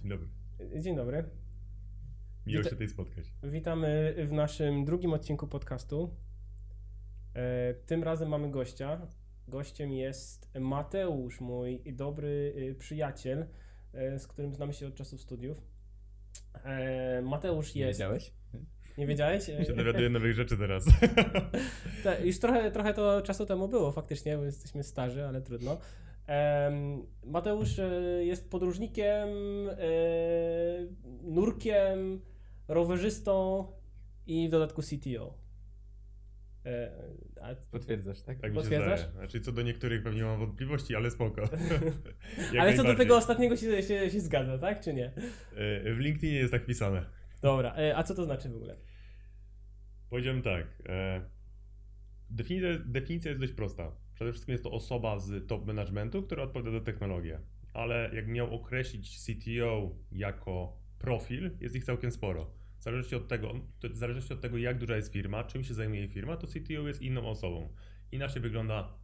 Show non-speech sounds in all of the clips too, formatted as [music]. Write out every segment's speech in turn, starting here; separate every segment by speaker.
Speaker 1: Dzień dobry.
Speaker 2: Dzień dobry.
Speaker 1: Miło
Speaker 2: Wita-
Speaker 1: się tutaj spotkać.
Speaker 2: Witamy w naszym drugim odcinku podcastu. E, Tym razem mamy gościa. Gościem jest Mateusz, mój dobry y, przyjaciel, e, z którym znamy się od czasów studiów. E, Mateusz jest.
Speaker 3: wiedziałeś?
Speaker 2: Nie wiedziałeś?
Speaker 1: Się dowiaduję nowych rzeczy teraz. [laughs]
Speaker 2: Ta, już trochę, trochę to czasu temu było faktycznie, bo jesteśmy starzy, ale trudno. Mateusz e, jest podróżnikiem, e, nurkiem, rowerzystą i w dodatku CTO. E, a,
Speaker 3: Potwierdzasz, tak?
Speaker 1: Tak mi się
Speaker 2: Potwierdzasz?
Speaker 1: zdaje. Znaczy co do niektórych pewnie mam wątpliwości, ale spoko. [laughs] [laughs]
Speaker 2: Ale co do tego ostatniego się, się, się zgadza, tak czy nie?
Speaker 1: W LinkedInie jest tak pisane.
Speaker 2: Dobra, a co to znaczy w ogóle?
Speaker 1: Powiedziałem tak. Definicja, definicja jest dość prosta. Przede wszystkim jest to osoba z top managementu, która odpowiada za technologię. Ale jak miał określić CTO jako profil, jest ich całkiem sporo. W zależności od tego, zależności od tego, jak duża jest firma, czym się zajmuje firma, to CTO jest inną osobą. Inaczej wygląda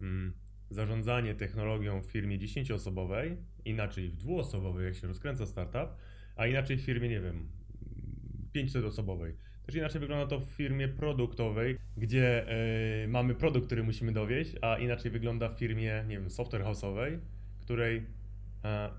Speaker 1: mm, zarządzanie technologią w firmie 10-osobowej, inaczej w dwuosobowej, jak się rozkręca startup, a inaczej w firmie, nie wiem, 500-osobowej. Też inaczej wygląda to w firmie produktowej, gdzie e, mamy produkt, który musimy dowieść, a inaczej wygląda w firmie, nie wiem, software house'owej, której e,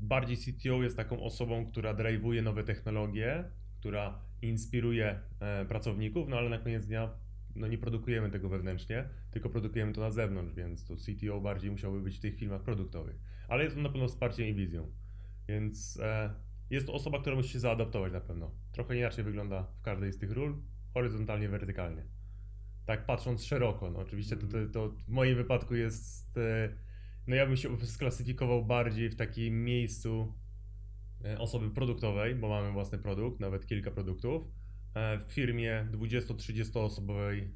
Speaker 1: bardziej CTO jest taką osobą, która drive'uje nowe technologie, która inspiruje e, pracowników, no ale na koniec dnia no nie produkujemy tego wewnętrznie, tylko produkujemy to na zewnątrz, więc to CTO bardziej musiałby być w tych firmach produktowych. Ale jest on na pewno wsparciem i wizją. Więc jest to osoba, która musi się zaadaptować na pewno. Trochę inaczej wygląda w każdej z tych ról, horyzontalnie, wertykalnie. Tak patrząc szeroko, no oczywiście to, to, to w moim wypadku jest, e, no ja bym się sklasyfikował bardziej w takim miejscu e, osoby produktowej, bo mamy własny produkt, nawet kilka produktów, e, w firmie 20-30 osobowej,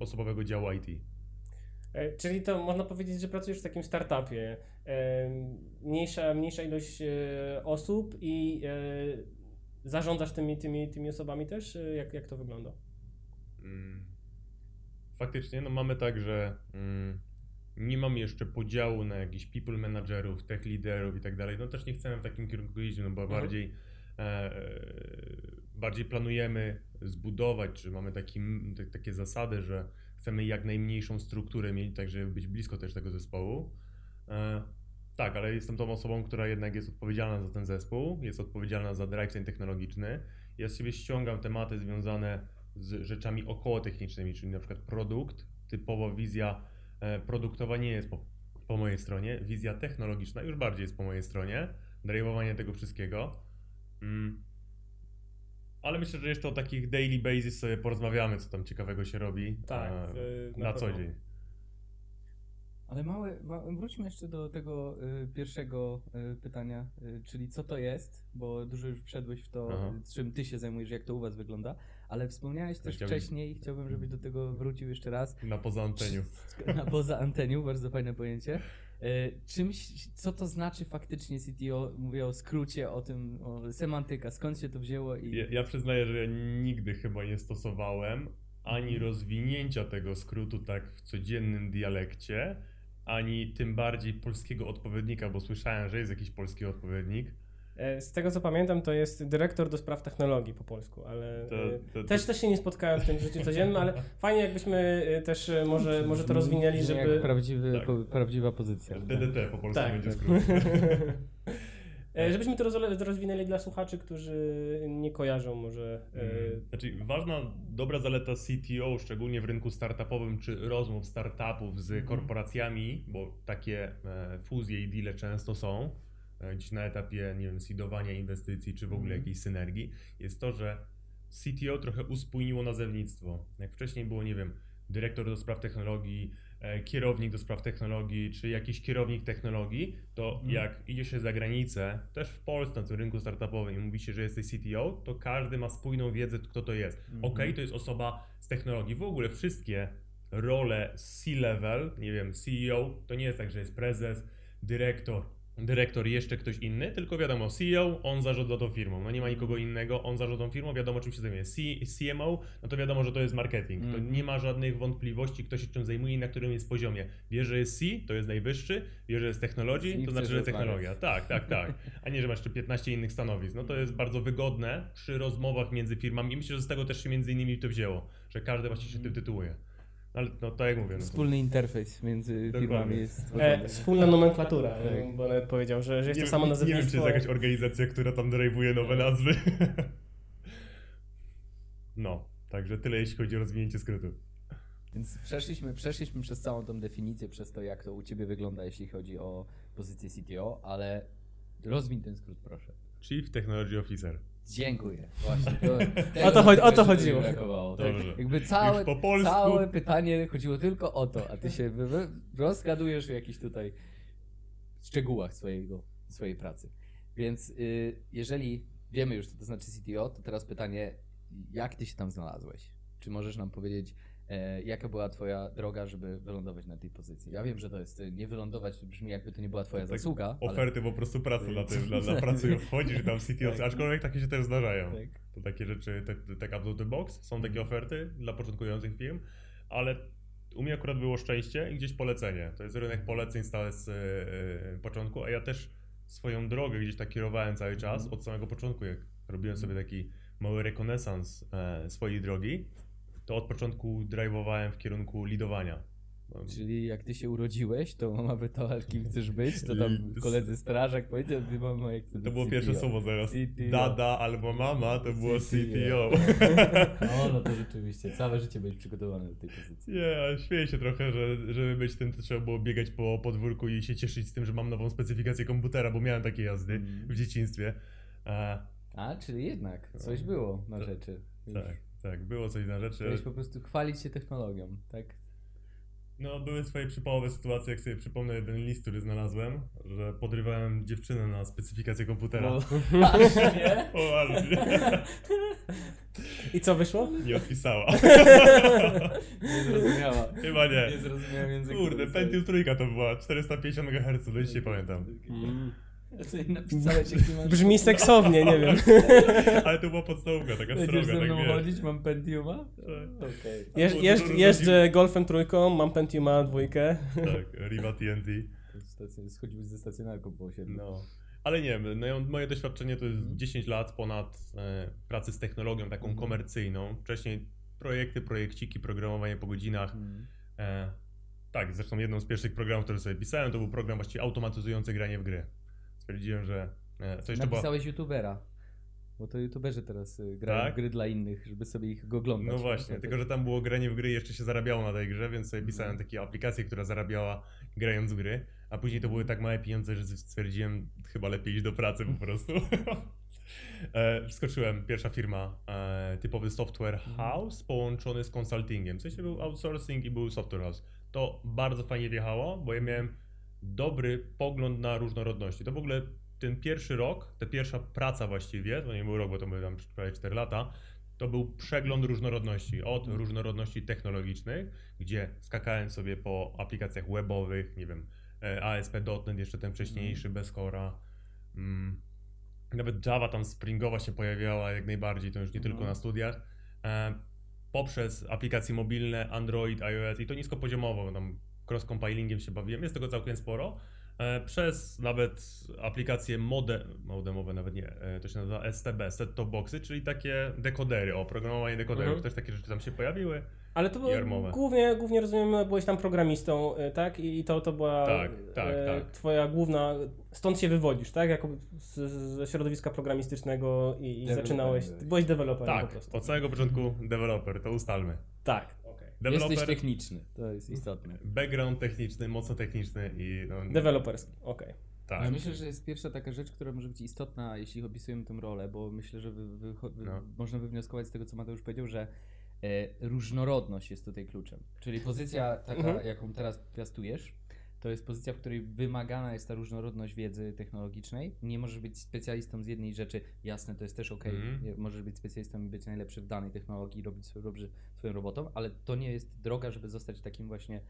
Speaker 1: osobowego działu IT.
Speaker 2: E, Czyli to można powiedzieć, że pracujesz w takim startupie. E, Mniejsza, mniejsza ilość e, osób i zarządzasz tymi, tymi, tymi osobami też? Jak, jak to wygląda?
Speaker 1: Mm. Faktycznie, no mamy tak, że mm, nie mamy jeszcze podziału na jakichś people managerów, tech liderów i tak dalej. No też nie chcemy w takim kierunku iść, no bo
Speaker 2: Mhm.
Speaker 1: bardziej, bardziej planujemy zbudować, czy mamy taki, takie zasady, że chcemy jak najmniejszą strukturę mieć, tak żeby być blisko też tego zespołu. E, tak, ale jestem tą osobą, która jednak jest odpowiedzialna za ten zespół, jest odpowiedzialna za drive ten technologiczny. Ja z siebie ściągam tematy związane z rzeczami okołotechnicznymi, czyli na przykład produkt, typowo wizja e, produktowa nie jest po, po mojej stronie, wizja technologiczna już bardziej jest po mojej stronie, drive'owanie tego wszystkiego. Mm. Ale myślę, że jeszcze o takich daily basis sobie porozmawiamy, co tam ciekawego się robi
Speaker 2: Tak,
Speaker 1: e,
Speaker 2: e,
Speaker 1: na,
Speaker 2: na
Speaker 1: co dzień.
Speaker 3: Ale małe, ma, wróćmy jeszcze do tego y, pierwszego y, pytania, y, czyli co to jest, bo dużo już wszedłeś w to,
Speaker 1: Aha.
Speaker 3: czym ty się zajmujesz, jak to u was wygląda, ale wspomniałeś też
Speaker 1: Chciałbym-
Speaker 3: wcześniej, chciałbym, żebyś do tego wrócił jeszcze raz,
Speaker 1: Na poza anteniu.
Speaker 3: na poza anteniu, bardzo fajne pojęcie. Y, Czymś, co to znaczy faktycznie CTO, mówię o skrócie, o tym, o semantyka, skąd się to wzięło i...
Speaker 1: Ja, ja przyznaję, że ja nigdy chyba nie stosowałem ani
Speaker 2: Mhm.
Speaker 1: rozwinięcia tego skrótu tak w codziennym dialekcie, ani tym bardziej polskiego odpowiednika, bo słyszałem, że jest jakiś polski odpowiednik.
Speaker 2: E, Z tego co pamiętam, to jest dyrektor do spraw technologii po polsku, ale
Speaker 1: To-
Speaker 2: e,
Speaker 1: to- to-
Speaker 2: też, też się nie spotkałem w tym życiu codziennym, ale fajnie jakbyśmy e, też może, może to rozwinęli, żeby...
Speaker 3: Prawdziwy,
Speaker 1: Tak.
Speaker 3: po, prawdziwa pozycja.
Speaker 1: DDT po polsku
Speaker 2: Tak,
Speaker 1: będzie skrót. [laughs]
Speaker 2: Żebyśmy to rozwinęli dla słuchaczy, którzy nie kojarzą może...
Speaker 1: Mm. Znaczy, ważna, dobra zaleta CTO, szczególnie w rynku startupowym, czy rozmów startupów z
Speaker 2: Mhm.
Speaker 1: korporacjami, bo takie fuzje i deale często są, gdzieś na etapie, nie wiem, seedowania inwestycji, czy w ogóle
Speaker 3: Mhm.
Speaker 1: jakiejś synergii, jest to, że CTO trochę uspójniło nazewnictwo. Jak wcześniej było, nie wiem, dyrektor do spraw technologii, e, kierownik do spraw technologii, czy jakiś kierownik technologii, to
Speaker 3: Mhm.
Speaker 1: jak idzie się za granicę, też w Polsce, na tym rynku startupowym i mówi się, że jesteś CTO, to każdy ma spójną wiedzę, kto to jest.
Speaker 3: Mhm.
Speaker 1: Ok, to jest osoba z technologii. W ogóle wszystkie role C-level, nie wiem, CEO, to nie jest tak, że jest prezes, dyrektor, dyrektor jeszcze ktoś inny, tylko wiadomo, CEO, on zarządza tą firmą, no nie ma nikogo innego, on zarządza tą firmą, wiadomo czym się zajmuje. C, CMO, no to wiadomo, że to jest marketing, to
Speaker 3: Mhm.
Speaker 1: nie ma żadnych wątpliwości, kto się czym zajmuje i na którym jest poziomie. Wie, że jest C, to jest najwyższy, wie, że jest technologii, to znaczy, że technologia. Tak, tak, tak. A nie, że masz jeszcze 15 innych stanowisk. No to jest bardzo wygodne przy rozmowach między firmami i myślę, że z tego też się między innymi to wzięło, że każdy właśnie się tym tytułuje. No ale no tak jak mówię, no to...
Speaker 3: Wspólny interfejs między
Speaker 1: Dokładnie.
Speaker 3: firmami jest
Speaker 2: E, wspólna nomenklatura,
Speaker 3: Tak.
Speaker 2: bo nawet powiedział, że, że jest
Speaker 1: nie,
Speaker 2: to samo
Speaker 1: wiem- Nie wiem, czy
Speaker 2: nazewnictwo.
Speaker 1: jest jakaś organizacja, która tam derajwuje nowe nazwy. [laughs] No, także tyle jeśli chodzi o rozwinięcie skrótu.
Speaker 3: Więc przeszliśmy, przeszliśmy przez całą tą definicję, przez to, jak to u Ciebie wygląda, jeśli chodzi o pozycję CTO, ale rozwiń ten skrót, proszę.
Speaker 1: Chief Technology Officer.
Speaker 3: Dziękuję. Właśnie. To, [laughs]
Speaker 2: O to chodzi- o to chodziło.
Speaker 3: tak?
Speaker 1: Dobrze.
Speaker 3: Jakby całe,
Speaker 1: po polsku.
Speaker 3: całe pytanie chodziło tylko o to, a Ty się wy, wy, rozgadujesz w jakichś tutaj szczegółach swojego, swojej pracy. Więc y, jeżeli wiemy już, co to znaczy CTO, to teraz pytanie, jak Ty się tam znalazłeś? Czy możesz nam powiedzieć, jaka była Twoja droga, żeby wylądować na tej pozycji? Ja wiem, że to jest, nie wylądować, brzmi jakby to nie była Twoja
Speaker 1: Tak,
Speaker 3: zasługa.
Speaker 1: Oferty po prostu pracy na tym, na, na [laughs] pracy wchodzisz tam CTO,
Speaker 3: Tak.
Speaker 1: aczkolwiek takie się też zdarzają.
Speaker 3: Ale, tak.
Speaker 1: To takie rzeczy, tak, tak out of the box, są takie oferty dla początkujących firm, ale u mnie akurat było szczęście i gdzieś polecenie. To jest rynek poleceń stale z e, e, początku, a ja też swoją drogę gdzieś tak kierowałem cały czas
Speaker 3: Mhm.
Speaker 1: od samego początku, jak robiłem sobie taki mały rekonesans e, swojej drogi, to od początku drive'owałem w kierunku lidowania.
Speaker 3: Czyli jak ty się urodziłeś, to mama pytała, kim chcesz być, to tam koledzy strażak powiedział, ty mama jak chcesz
Speaker 1: To było
Speaker 3: CTO.
Speaker 1: pierwsze słowo zaraz.
Speaker 3: CTO.
Speaker 1: Dada albo mama to było CTO. [laughs]
Speaker 3: No, no to rzeczywiście, całe życie byłeś przygotowany do tej pozycji.
Speaker 1: Nie, ale śmieję się trochę, że żeby być tym, to trzeba było biegać po podwórku i się cieszyć z tym, że mam nową specyfikację komputera, bo miałem takie jazdy
Speaker 3: Mhm.
Speaker 1: w dzieciństwie. E,
Speaker 3: A, czyli jednak, coś było na rzeczy.
Speaker 1: Tak, tak, było coś na rzeczy.
Speaker 3: Chciałeś po prostu chwalić się technologią, tak?
Speaker 1: No, były swoje przypałowe sytuacje, jak sobie przypomnę jeden list, który znalazłem, że podrywałem dziewczynę na specyfikację komputera.
Speaker 3: No, aż nie?
Speaker 1: Poważnie.
Speaker 2: I co wyszło?
Speaker 1: Nie odpisała. [laughs]
Speaker 3: Nie zrozumiała.
Speaker 1: Chyba nie.
Speaker 3: Nie zrozumiałem języka.
Speaker 1: Kurde, Pentium trójka to była, 450 MHz, do dzisiaj pamiętam.
Speaker 3: Jej napisałeś, masz...
Speaker 2: Brzmi seksownie, nie wiem. [laughs]
Speaker 1: Ale to była podstawówka, taka
Speaker 3: Będziesz
Speaker 1: sroga,
Speaker 3: ze
Speaker 1: tak
Speaker 3: mną chodzić, mam Pentiuma?
Speaker 1: Tak.
Speaker 3: Okej.
Speaker 2: Jeż, jeżdżę Golfem trójką, mam Pentiuma dwójkę.
Speaker 1: Tak, Riva TNT.
Speaker 3: Schodziłeś ze stacjonarką po osiedlu.
Speaker 1: No. Ale nie wiem, no, moje doświadczenie to jest
Speaker 3: Mhm.
Speaker 1: 10 lat ponad e, pracy z technologią taką
Speaker 3: Mhm.
Speaker 1: komercyjną. Wcześniej projekty, projekciki, programowanie po godzinach.
Speaker 3: Mhm.
Speaker 1: E, tak, zresztą jedną z pierwszych programów, które sobie pisałem, to był program właściwie automatyzujący granie w gry. Stwierdziłem, że e, to jeszcze.
Speaker 3: Napisałeś youtubera. Bo to youtuberzy teraz y, grają
Speaker 1: Tak?
Speaker 3: w gry dla innych, żeby sobie ich go oglądać.
Speaker 1: No właśnie, tylko że tam było granie w gry i jeszcze się zarabiało na tej grze, więc sobie pisałem
Speaker 3: Mhm.
Speaker 1: takie aplikacje, która zarabiała grając w gry, a później to były tak małe pieniądze, że stwierdziłem, chyba lepiej iść do pracy po prostu. [laughs] E, Wskoczyłem, pierwsza firma, e, typowy software
Speaker 3: Mhm.
Speaker 1: house połączony z consultingiem. W sensie był outsourcing i był software house. To bardzo fajnie wjechało, bo ja miałem dobry pogląd na różnorodności. To w ogóle ten pierwszy rok, ta pierwsza praca właściwie, to nie był rok, bo to były tam prawie 4 lata, to był przegląd różnorodności. Od różnorodności technologicznych, gdzie skakałem sobie po aplikacjach webowych, nie wiem, e, ASP.NET, jeszcze ten wcześniejszy, bez Cora. Mm, nawet Java tam Springowa się pojawiała jak najbardziej, to już nie
Speaker 3: Mhm.
Speaker 1: tylko na studiach. E, poprzez aplikacje mobilne, Android, iOS i to niskopoziomowo, tam cross-compilingiem się bawiłem, jest tego całkiem sporo. E, przez nawet aplikacje mode, modemowe, nawet nie, e, to się nazywa STB, set-top boxy, czyli takie dekodery, o, programowanie dekoderów,
Speaker 2: Mhm.
Speaker 1: też takie rzeczy tam się pojawiły.
Speaker 2: Ale to było,
Speaker 1: Jarmowe.
Speaker 2: głównie, głównie rozumiem, byłeś tam programistą, y, tak? I to, to była
Speaker 1: Tak, tak,
Speaker 2: e,
Speaker 1: tak.
Speaker 2: twoja główna, stąd się wywodzisz, tak? Jako z, ze środowiska programistycznego i, i zaczynałeś,
Speaker 3: byłeś.
Speaker 2: deweloperem po
Speaker 1: Tak,
Speaker 2: prostu.
Speaker 1: od samego początku developer, to ustalmy.
Speaker 2: Tak, okej.
Speaker 3: Jesteś
Speaker 1: Developer,
Speaker 3: techniczny, to jest istotne.
Speaker 1: background techniczny, mocno techniczny i no,
Speaker 2: Deweloperski, okej.
Speaker 1: tak.
Speaker 3: Ja myślę, że jest pierwsza taka rzecz, która może być istotna, jeśli opisujemy tę rolę, bo myślę, że wy, wy, wy,
Speaker 1: No.
Speaker 3: można wywnioskować z tego, co Mateusz powiedział, że e, różnorodność jest tutaj kluczem. Czyli pozycja taka,
Speaker 2: Mhm.
Speaker 3: jaką teraz piastujesz, to jest pozycja, w której wymagana jest ta różnorodność wiedzy technologicznej. Nie możesz być specjalistą z jednej rzeczy, jasne, to jest też ok.
Speaker 1: Mhm.
Speaker 3: Możesz być specjalistą i być najlepszy w danej technologii, robić swoją, robić swoją robotą, ale to nie jest droga, żeby zostać takim właśnie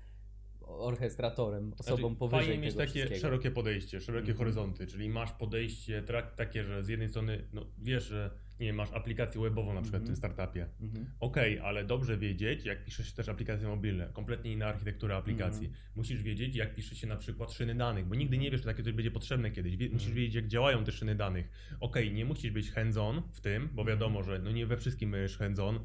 Speaker 3: orchestratorem, osobą
Speaker 1: Znaczy,
Speaker 3: powyżej
Speaker 1: Fajnie mieć takie szerokie podejście, szerokie
Speaker 3: Mhm.
Speaker 1: horyzonty, czyli masz podejście takie, że z jednej strony, no wiesz, że nie masz aplikację webową na przykład w tym
Speaker 3: Mhm.
Speaker 1: startupie.
Speaker 3: Mhm.
Speaker 1: Okej, ale dobrze wiedzieć, jak pisze się też aplikacje mobilne, kompletnie inna architektura aplikacji.
Speaker 3: Mhm.
Speaker 1: Musisz wiedzieć, jak pisze się na przykład szyny danych, bo nigdy nie wiesz, czy takie coś będzie potrzebne kiedyś. Wie, Musisz
Speaker 3: Mhm.
Speaker 1: wiedzieć, jak działają te szyny danych. Okej, nie musisz być hands-on w tym, bo wiadomo,
Speaker 3: Mhm.
Speaker 1: że no nie we wszystkim będziesz hands-on,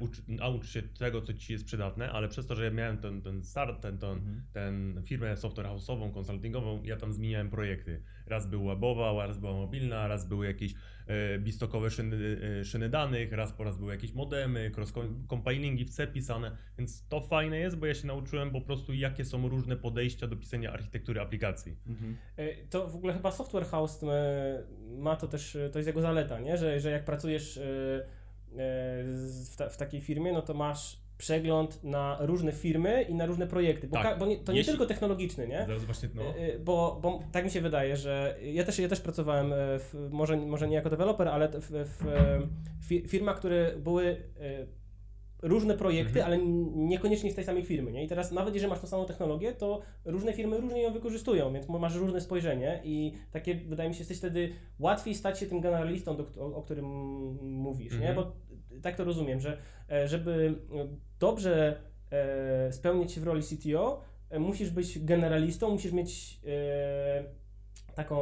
Speaker 1: ucz, naucz się tego, co ci jest przydatne, ale przez to, że ja miałem ten, ten start, ten, ten,
Speaker 3: Mhm.
Speaker 1: ten firmę software house'ową, konsultingową, ja tam zmieniałem projekty. Raz była webowa, raz była mobilna, raz były jakieś e, bistokowe szyny, e, szyny danych, raz po raz były jakieś modemy, cross-compilingi w C pisane, więc to fajne jest, bo ja się nauczyłem po prostu, jakie są różne podejścia do pisania architektury aplikacji.
Speaker 3: Mhm.
Speaker 2: E, To w ogóle chyba Software House e, ma to też, e, to jest jego zaleta, nie? Że, że jak pracujesz e, e, w, ta, w takiej firmie, no to masz przegląd na różne firmy i na różne projekty, bo,
Speaker 1: Tak.
Speaker 2: ka- bo nie, to nie
Speaker 1: Jeśli-
Speaker 2: tylko technologiczny, nie?
Speaker 1: Zaraz właśnie, no,
Speaker 2: E, e, Bo, bo tak mi się wydaje, że ja też, ja też pracowałem, e, w, może, może nie jako deweloper, ale w, w e, fi- firmach, które były e, różne projekty,
Speaker 1: Mhm.
Speaker 2: ale niekoniecznie z tej samej firmy. Nie? I teraz nawet jeżeli masz tą samą technologię, to różne firmy różnie ją wykorzystują, więc masz różne spojrzenie i takie, wydaje mi się, jesteś wtedy łatwiej stać się tym generalistą, do, o, o którym mówisz, nie?
Speaker 1: Mhm.
Speaker 2: Bo tak to rozumiem, że e, żeby e, dobrze e, spełnić się w roli CTO, musisz być generalistą, musisz mieć taką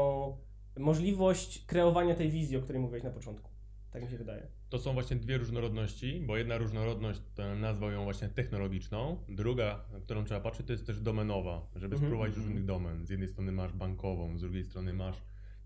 Speaker 2: możliwość kreowania tej wizji, o której mówiłeś na początku. Tak mi się wydaje.
Speaker 1: To są właśnie dwie różnorodności, bo jedna różnorodność nazwał ją właśnie technologiczną, druga, na którą trzeba patrzeć, to jest też domenowa, żeby
Speaker 2: Mhm.
Speaker 1: spróbować
Speaker 3: Mhm.
Speaker 1: różnych domen. Z jednej strony masz bankową, z drugiej strony masz,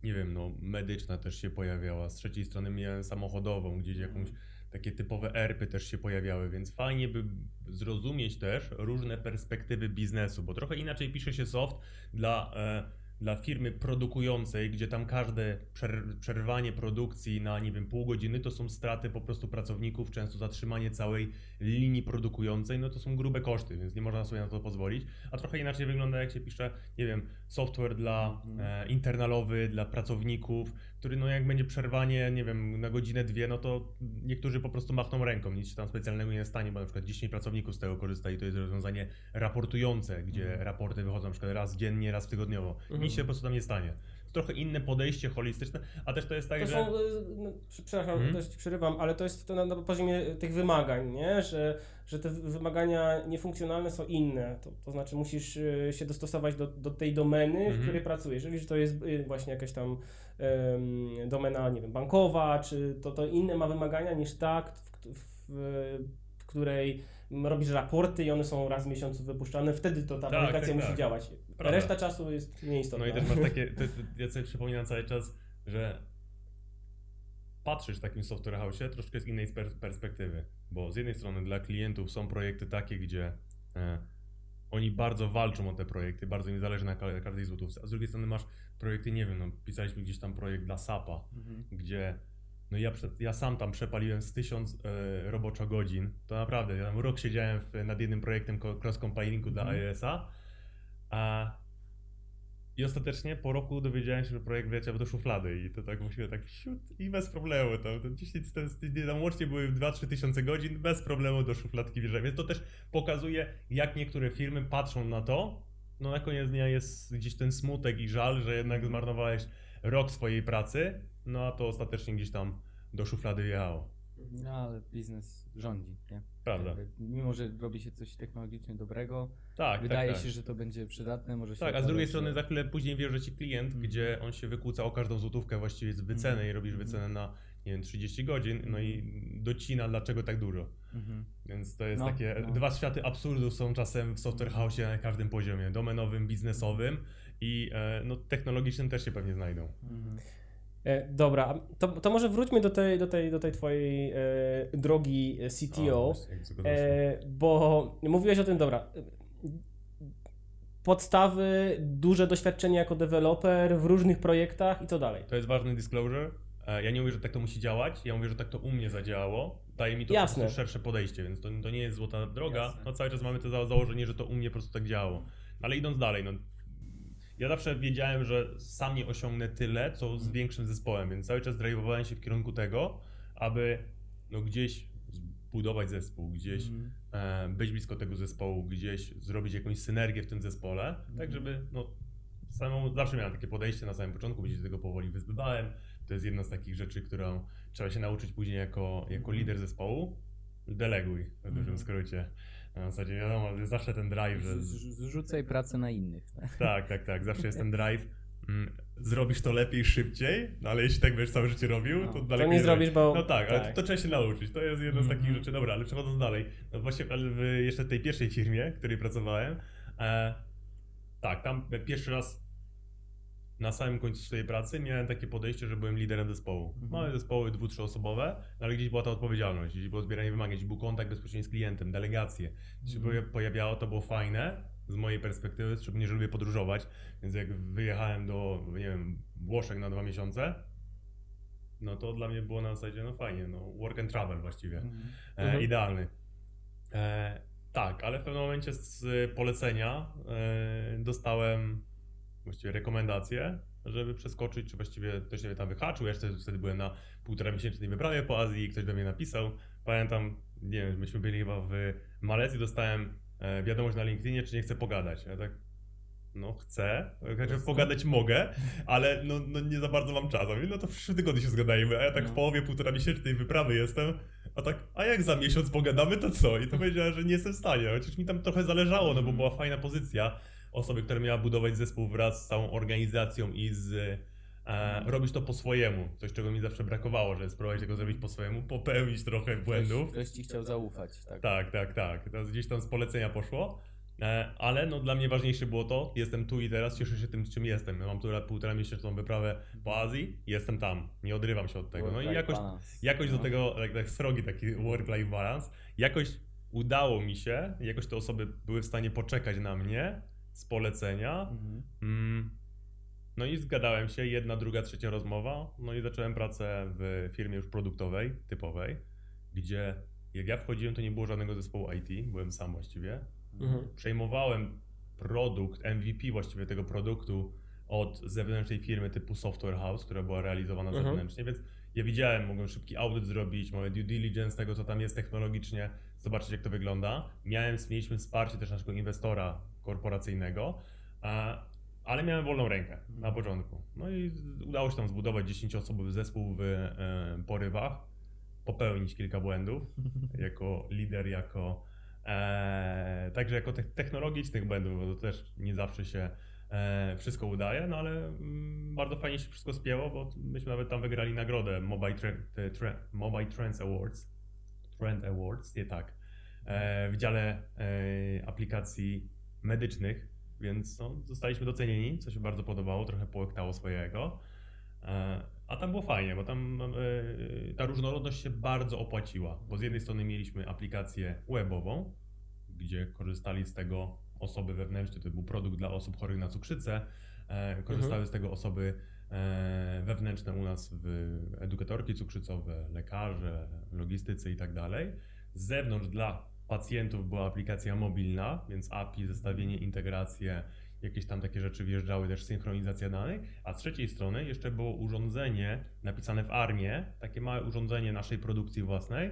Speaker 1: nie wiem, no medyczna też się pojawiała, z trzeciej strony miałem samochodową, gdzieś jakąś, takie typowe ERPy też się pojawiały, więc fajnie by zrozumieć też różne perspektywy biznesu, bo trochę inaczej pisze się soft dla... E, dla firmy produkującej, gdzie tam każde przer- przerwanie produkcji na, nie wiem, pół godziny to są straty po prostu pracowników, często zatrzymanie całej linii produkującej, no to są grube koszty, więc nie można sobie na to pozwolić. A trochę inaczej wygląda, jak się pisze, nie wiem, software dla
Speaker 3: Mhm.
Speaker 1: e, internalowy, dla pracowników, który no jak będzie przerwanie, nie wiem, na godzinę, dwie, no to niektórzy po prostu machną ręką, nic się tam specjalnego nie stanie, bo na przykład 10 pracowników z tego korzysta i to jest rozwiązanie raportujące, gdzie
Speaker 3: Mhm.
Speaker 1: raporty wychodzą na przykład raz dziennie, raz tygodniowo.
Speaker 2: Mhm.
Speaker 1: Nic się po prostu tam nie stanie. Trochę inne podejście holistyczne, a też to jest tak,
Speaker 2: To
Speaker 1: że...
Speaker 2: są, e, no, przepraszam,
Speaker 1: Mhm.
Speaker 2: też ci przerywam, ale to jest to na, na poziomie tych wymagań, nie? Że, że te wymagania niefunkcjonalne są inne. To, to znaczy musisz e, się dostosować do, do tej domeny, w
Speaker 1: Mhm.
Speaker 2: której pracujesz. Jeżeli to jest właśnie jakaś tam em, domena, nie wiem, bankowa, czy to, to inne ma wymagania niż ta, w, w, w której robisz raporty i one są raz w miesiącu wypuszczane, wtedy to ta
Speaker 1: Tak,
Speaker 2: aplikacja
Speaker 1: tak,
Speaker 2: musi
Speaker 1: tak.
Speaker 2: działać.
Speaker 1: Prawda.
Speaker 2: Reszta czasu jest mniej istotna.
Speaker 1: No i też masz takie, to, to, ja sobie przypominam cały czas, że patrzysz w takim software house troszkę z innej perspektywy, bo z jednej strony dla klientów są projekty takie, gdzie e, oni bardzo walczą o te projekty, bardzo im zależy na ka- każdej złotówce, a z drugiej strony masz projekty, nie wiem, no, pisaliśmy gdzieś tam projekt dla SAP-a,
Speaker 3: Mhm.
Speaker 1: gdzie no ja, ja sam tam przepaliłem z tysiąc e, roboczo godzin. To naprawdę, ja tam rok siedziałem w, nad jednym projektem cross-compilingu dla
Speaker 3: Mhm.
Speaker 1: iOS-a. A i ostatecznie po roku dowiedziałem się, że projekt wleciał do szuflady i to tak musiałem tak siut i bez problemu. To, to 10, to, jest- tam łącznie były 2-3 tysiące godzin, bez problemu do szufladki wjeżdżałem. Więc to też pokazuje, jak niektóre firmy patrzą na to. No na koniec dnia jest gdzieś ten smutek i żal, że jednak zmarnowałeś rok swojej pracy, no a to ostatecznie gdzieś tam do szuflady wjechało.
Speaker 3: No ale biznes rządzi, nie?
Speaker 1: Prawda.
Speaker 3: Jakby, mimo, że robi się coś technologicznie dobrego,
Speaker 1: Tak,
Speaker 3: wydaje
Speaker 1: tak, tak.
Speaker 3: się, że to będzie przydatne, może się
Speaker 1: Tak, a z drugiej strony za chwilę później wiesz, że ci klient,
Speaker 3: Mhm.
Speaker 1: gdzie on się wykłóca o każdą złotówkę właściwie z wyceny
Speaker 3: Mhm.
Speaker 1: i robisz
Speaker 3: Mhm.
Speaker 1: wycenę na, nie wiem, 30 godzin, no i docina dlaczego tak dużo.
Speaker 3: Mhm.
Speaker 1: Więc to jest
Speaker 3: No,
Speaker 1: takie,
Speaker 3: no.
Speaker 1: dwa światy absurdów są czasem w software house na każdym poziomie, domenowym, biznesowym i e, no, technologicznym też się pewnie znajdą.
Speaker 3: Mhm.
Speaker 2: E, Dobra, to, to może wróćmy do tej, do tej, do tej twojej e, drogi e, CTO,
Speaker 1: O,
Speaker 2: e, bo mówiłeś o tym, dobra, podstawy, duże doświadczenie jako deweloper w różnych projektach i co dalej.
Speaker 1: To jest ważny disclosure. Ja nie mówię, że tak to musi działać, ja mówię, że tak to u mnie zadziałało. Daje mi to
Speaker 2: Jasne.
Speaker 1: po prostu szersze podejście, więc to, to nie jest złota droga.
Speaker 3: Jasne.
Speaker 1: No cały czas mamy to za- założenie, że to u mnie po prostu tak działało. Ale idąc dalej, no, ja zawsze wiedziałem, że sam nie osiągnę tyle, co z większym zespołem, więc cały czas drive'owałem się w kierunku tego, aby no, gdzieś zbudować zespół, gdzieś
Speaker 3: Mhm.
Speaker 1: e, być blisko tego zespołu, gdzieś zrobić jakąś synergię w tym zespole, tak żeby no, samą, zawsze miałem takie podejście na samym początku, gdzieś się tego powoli wyzbywałem. To jest jedna z takich rzeczy, którą trzeba się nauczyć później jako, jako lider zespołu. Deleguj, w dużym
Speaker 3: Mhm.
Speaker 1: skrócie. Na zasadzie wiadomo, jest zawsze ten drive, że...
Speaker 3: Zrzucaj pracę na innych. tak?
Speaker 1: Tak, tak, tak. Zawsze jest ten drive. Mm, zrobisz to lepiej, szybciej, no ale jeśli tak będziesz całe życie robił,
Speaker 3: No.
Speaker 1: to
Speaker 3: To
Speaker 1: dalej
Speaker 2: nie zrobisz, bo-
Speaker 1: No tak, ale
Speaker 2: tak.
Speaker 1: To, to trzeba się nauczyć. To jest jedna z takich
Speaker 3: Mhm.
Speaker 1: rzeczy. Dobra, ale przechodząc dalej. No właśnie ale w jeszcze tej pierwszej firmie, w której pracowałem, e, tak, tam pierwszy raz na samym końcu swojej pracy miałem takie podejście, że byłem liderem zespołu.
Speaker 3: Mhm.
Speaker 1: Małe zespoły, dwu, trzyosobowe, no ale gdzieś była ta odpowiedzialność, gdzieś było zbieranie wymagań, gdzieś był kontakt bezpośredni z klientem, delegacje. Gdzieś się
Speaker 3: Mhm.
Speaker 1: poja- pojawiało, to było fajne z mojej perspektywy, szczególnie, że lubię podróżować, więc jak wyjechałem do, nie wiem, Włoszech na dwa miesiące, no to dla mnie było na zasadzie, no fajnie, no work and travel właściwie, e,
Speaker 2: Mhm.
Speaker 1: idealny. E, tak, ale w pewnym momencie z polecenia e, dostałem właściwie rekomendację, żeby przeskoczyć, czy właściwie ktoś mnie tam wyhaczył. Ja jeszcze wtedy byłem na półtora miesięcznej wyprawie po Azji i ktoś do mnie napisał. Pamiętam, nie wiem, myśmy byli chyba w Malezji, dostałem e, wiadomość na LinkedInie, czy nie chcę pogadać. Ja tak, no chcę, znaczy pogadać mogę, ale no, no nie za bardzo mam czas. A mówię, no to w przyszłym tygodniu się zgadajmy, a ja tak
Speaker 3: No.
Speaker 1: w połowie półtora miesięcznej wyprawy jestem, a tak, a jak za miesiąc pogadamy, to co? I to powiedziała, że nie jestem w stanie, chociaż mi tam trochę zależało, no bo była fajna pozycja osoby, która miała budować zespół wraz z całą organizacją i z e, robić to po swojemu, coś czego mi zawsze brakowało, żeby spróbować tego zrobić po swojemu, popełnić trochę błędów.
Speaker 3: Ktoś, ktoś ci chciał zaufać. Tak.
Speaker 1: Tak, tak, tak. To gdzieś tam z polecenia poszło. E, Ale no dla mnie ważniejsze było to, jestem tu i teraz, cieszę się tym, czym jestem. Mam tu półtora miesięczną wyprawę po Azji, jestem tam, nie odrywam się od tego. No i jakoś, jakoś do
Speaker 3: No.
Speaker 1: tego, tak, tak srogi taki work-life balance, jakoś udało mi się, jakoś te osoby były w stanie poczekać na mnie z polecenia.
Speaker 3: Mhm.
Speaker 1: Mm, No i zgadałem się, jedna, druga, trzecia rozmowa. No i zacząłem pracę w firmie już produktowej, typowej, gdzie jak ja wchodziłem, to nie było żadnego zespołu IT, byłem sam właściwie.
Speaker 2: Mhm.
Speaker 1: Przejmowałem produkt, MVP właściwie tego produktu od zewnętrznej firmy typu Software House, która była realizowana
Speaker 2: Mhm.
Speaker 1: zewnętrznie, więc ja widziałem, mogłem szybki audyt zrobić, moje due diligence tego, co tam jest technologicznie, zobaczyć jak to wygląda. Miałem, mieliśmy wsparcie też naszego inwestora korporacyjnego, ale miałem wolną rękę na początku. No i udało się tam zbudować 10-osobowy zespół w e, porywach, popełnić kilka błędów [laughs] jako lider, jako e, także jako te, technologicznych błędów, bo to też nie zawsze się e, wszystko udaje, no ale mm, bardzo fajnie się wszystko spięło, bo myśmy nawet tam wygrali nagrodę Mobile, Tre, tre, Mobile Trends Awards, Trend Awards, nie tak, w dziale aplikacji medycznych, więc no, zostaliśmy docenieni, co się bardzo podobało, trochę połektało swojego. E, A tam było fajnie, bo tam e, ta różnorodność się bardzo opłaciła, bo z jednej strony mieliśmy aplikację webową, gdzie korzystali z tego osoby wewnętrzne, to był produkt dla osób chorych na cukrzycę, e, korzystały z tego osoby wewnętrzne u nas w edukatorki cukrzycowe, lekarze, logistycy i tak dalej. Z zewnątrz dla pacjentów była aplikacja mobilna, więc API, zestawienie, integracje, jakieś tam takie rzeczy wjeżdżały, też synchronizacja danych, a z trzeciej strony jeszcze było urządzenie napisane w ARMie, takie małe urządzenie naszej produkcji własnej,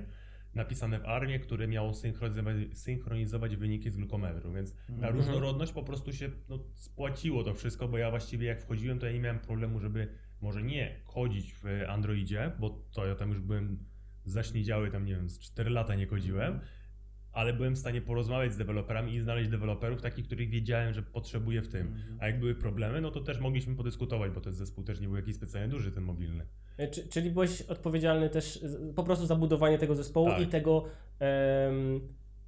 Speaker 1: napisane w ARMie, które miało synchronizować, synchronizować wyniki z glukometru, więc ta
Speaker 3: Mhm.
Speaker 1: różnorodność po prostu się no, spłaciło to wszystko, bo ja właściwie jak wchodziłem, to ja nie miałem problemu, żeby może nie chodzić w Androidzie, bo to ja tam już byłem zaśniedziały, tam nie wiem, z 4 lata nie chodziłem, ale byłem w stanie porozmawiać z deweloperami i znaleźć deweloperów takich, których wiedziałem, że potrzebuję w tym.
Speaker 3: Mhm.
Speaker 1: A jak były problemy, no to też mogliśmy podyskutować, bo ten zespół też nie był jakiś specjalnie duży, ten mobilny.
Speaker 2: E, Czy, czyli byłeś odpowiedzialny też po prostu za budowanie tego zespołu
Speaker 1: Tak.
Speaker 2: i tego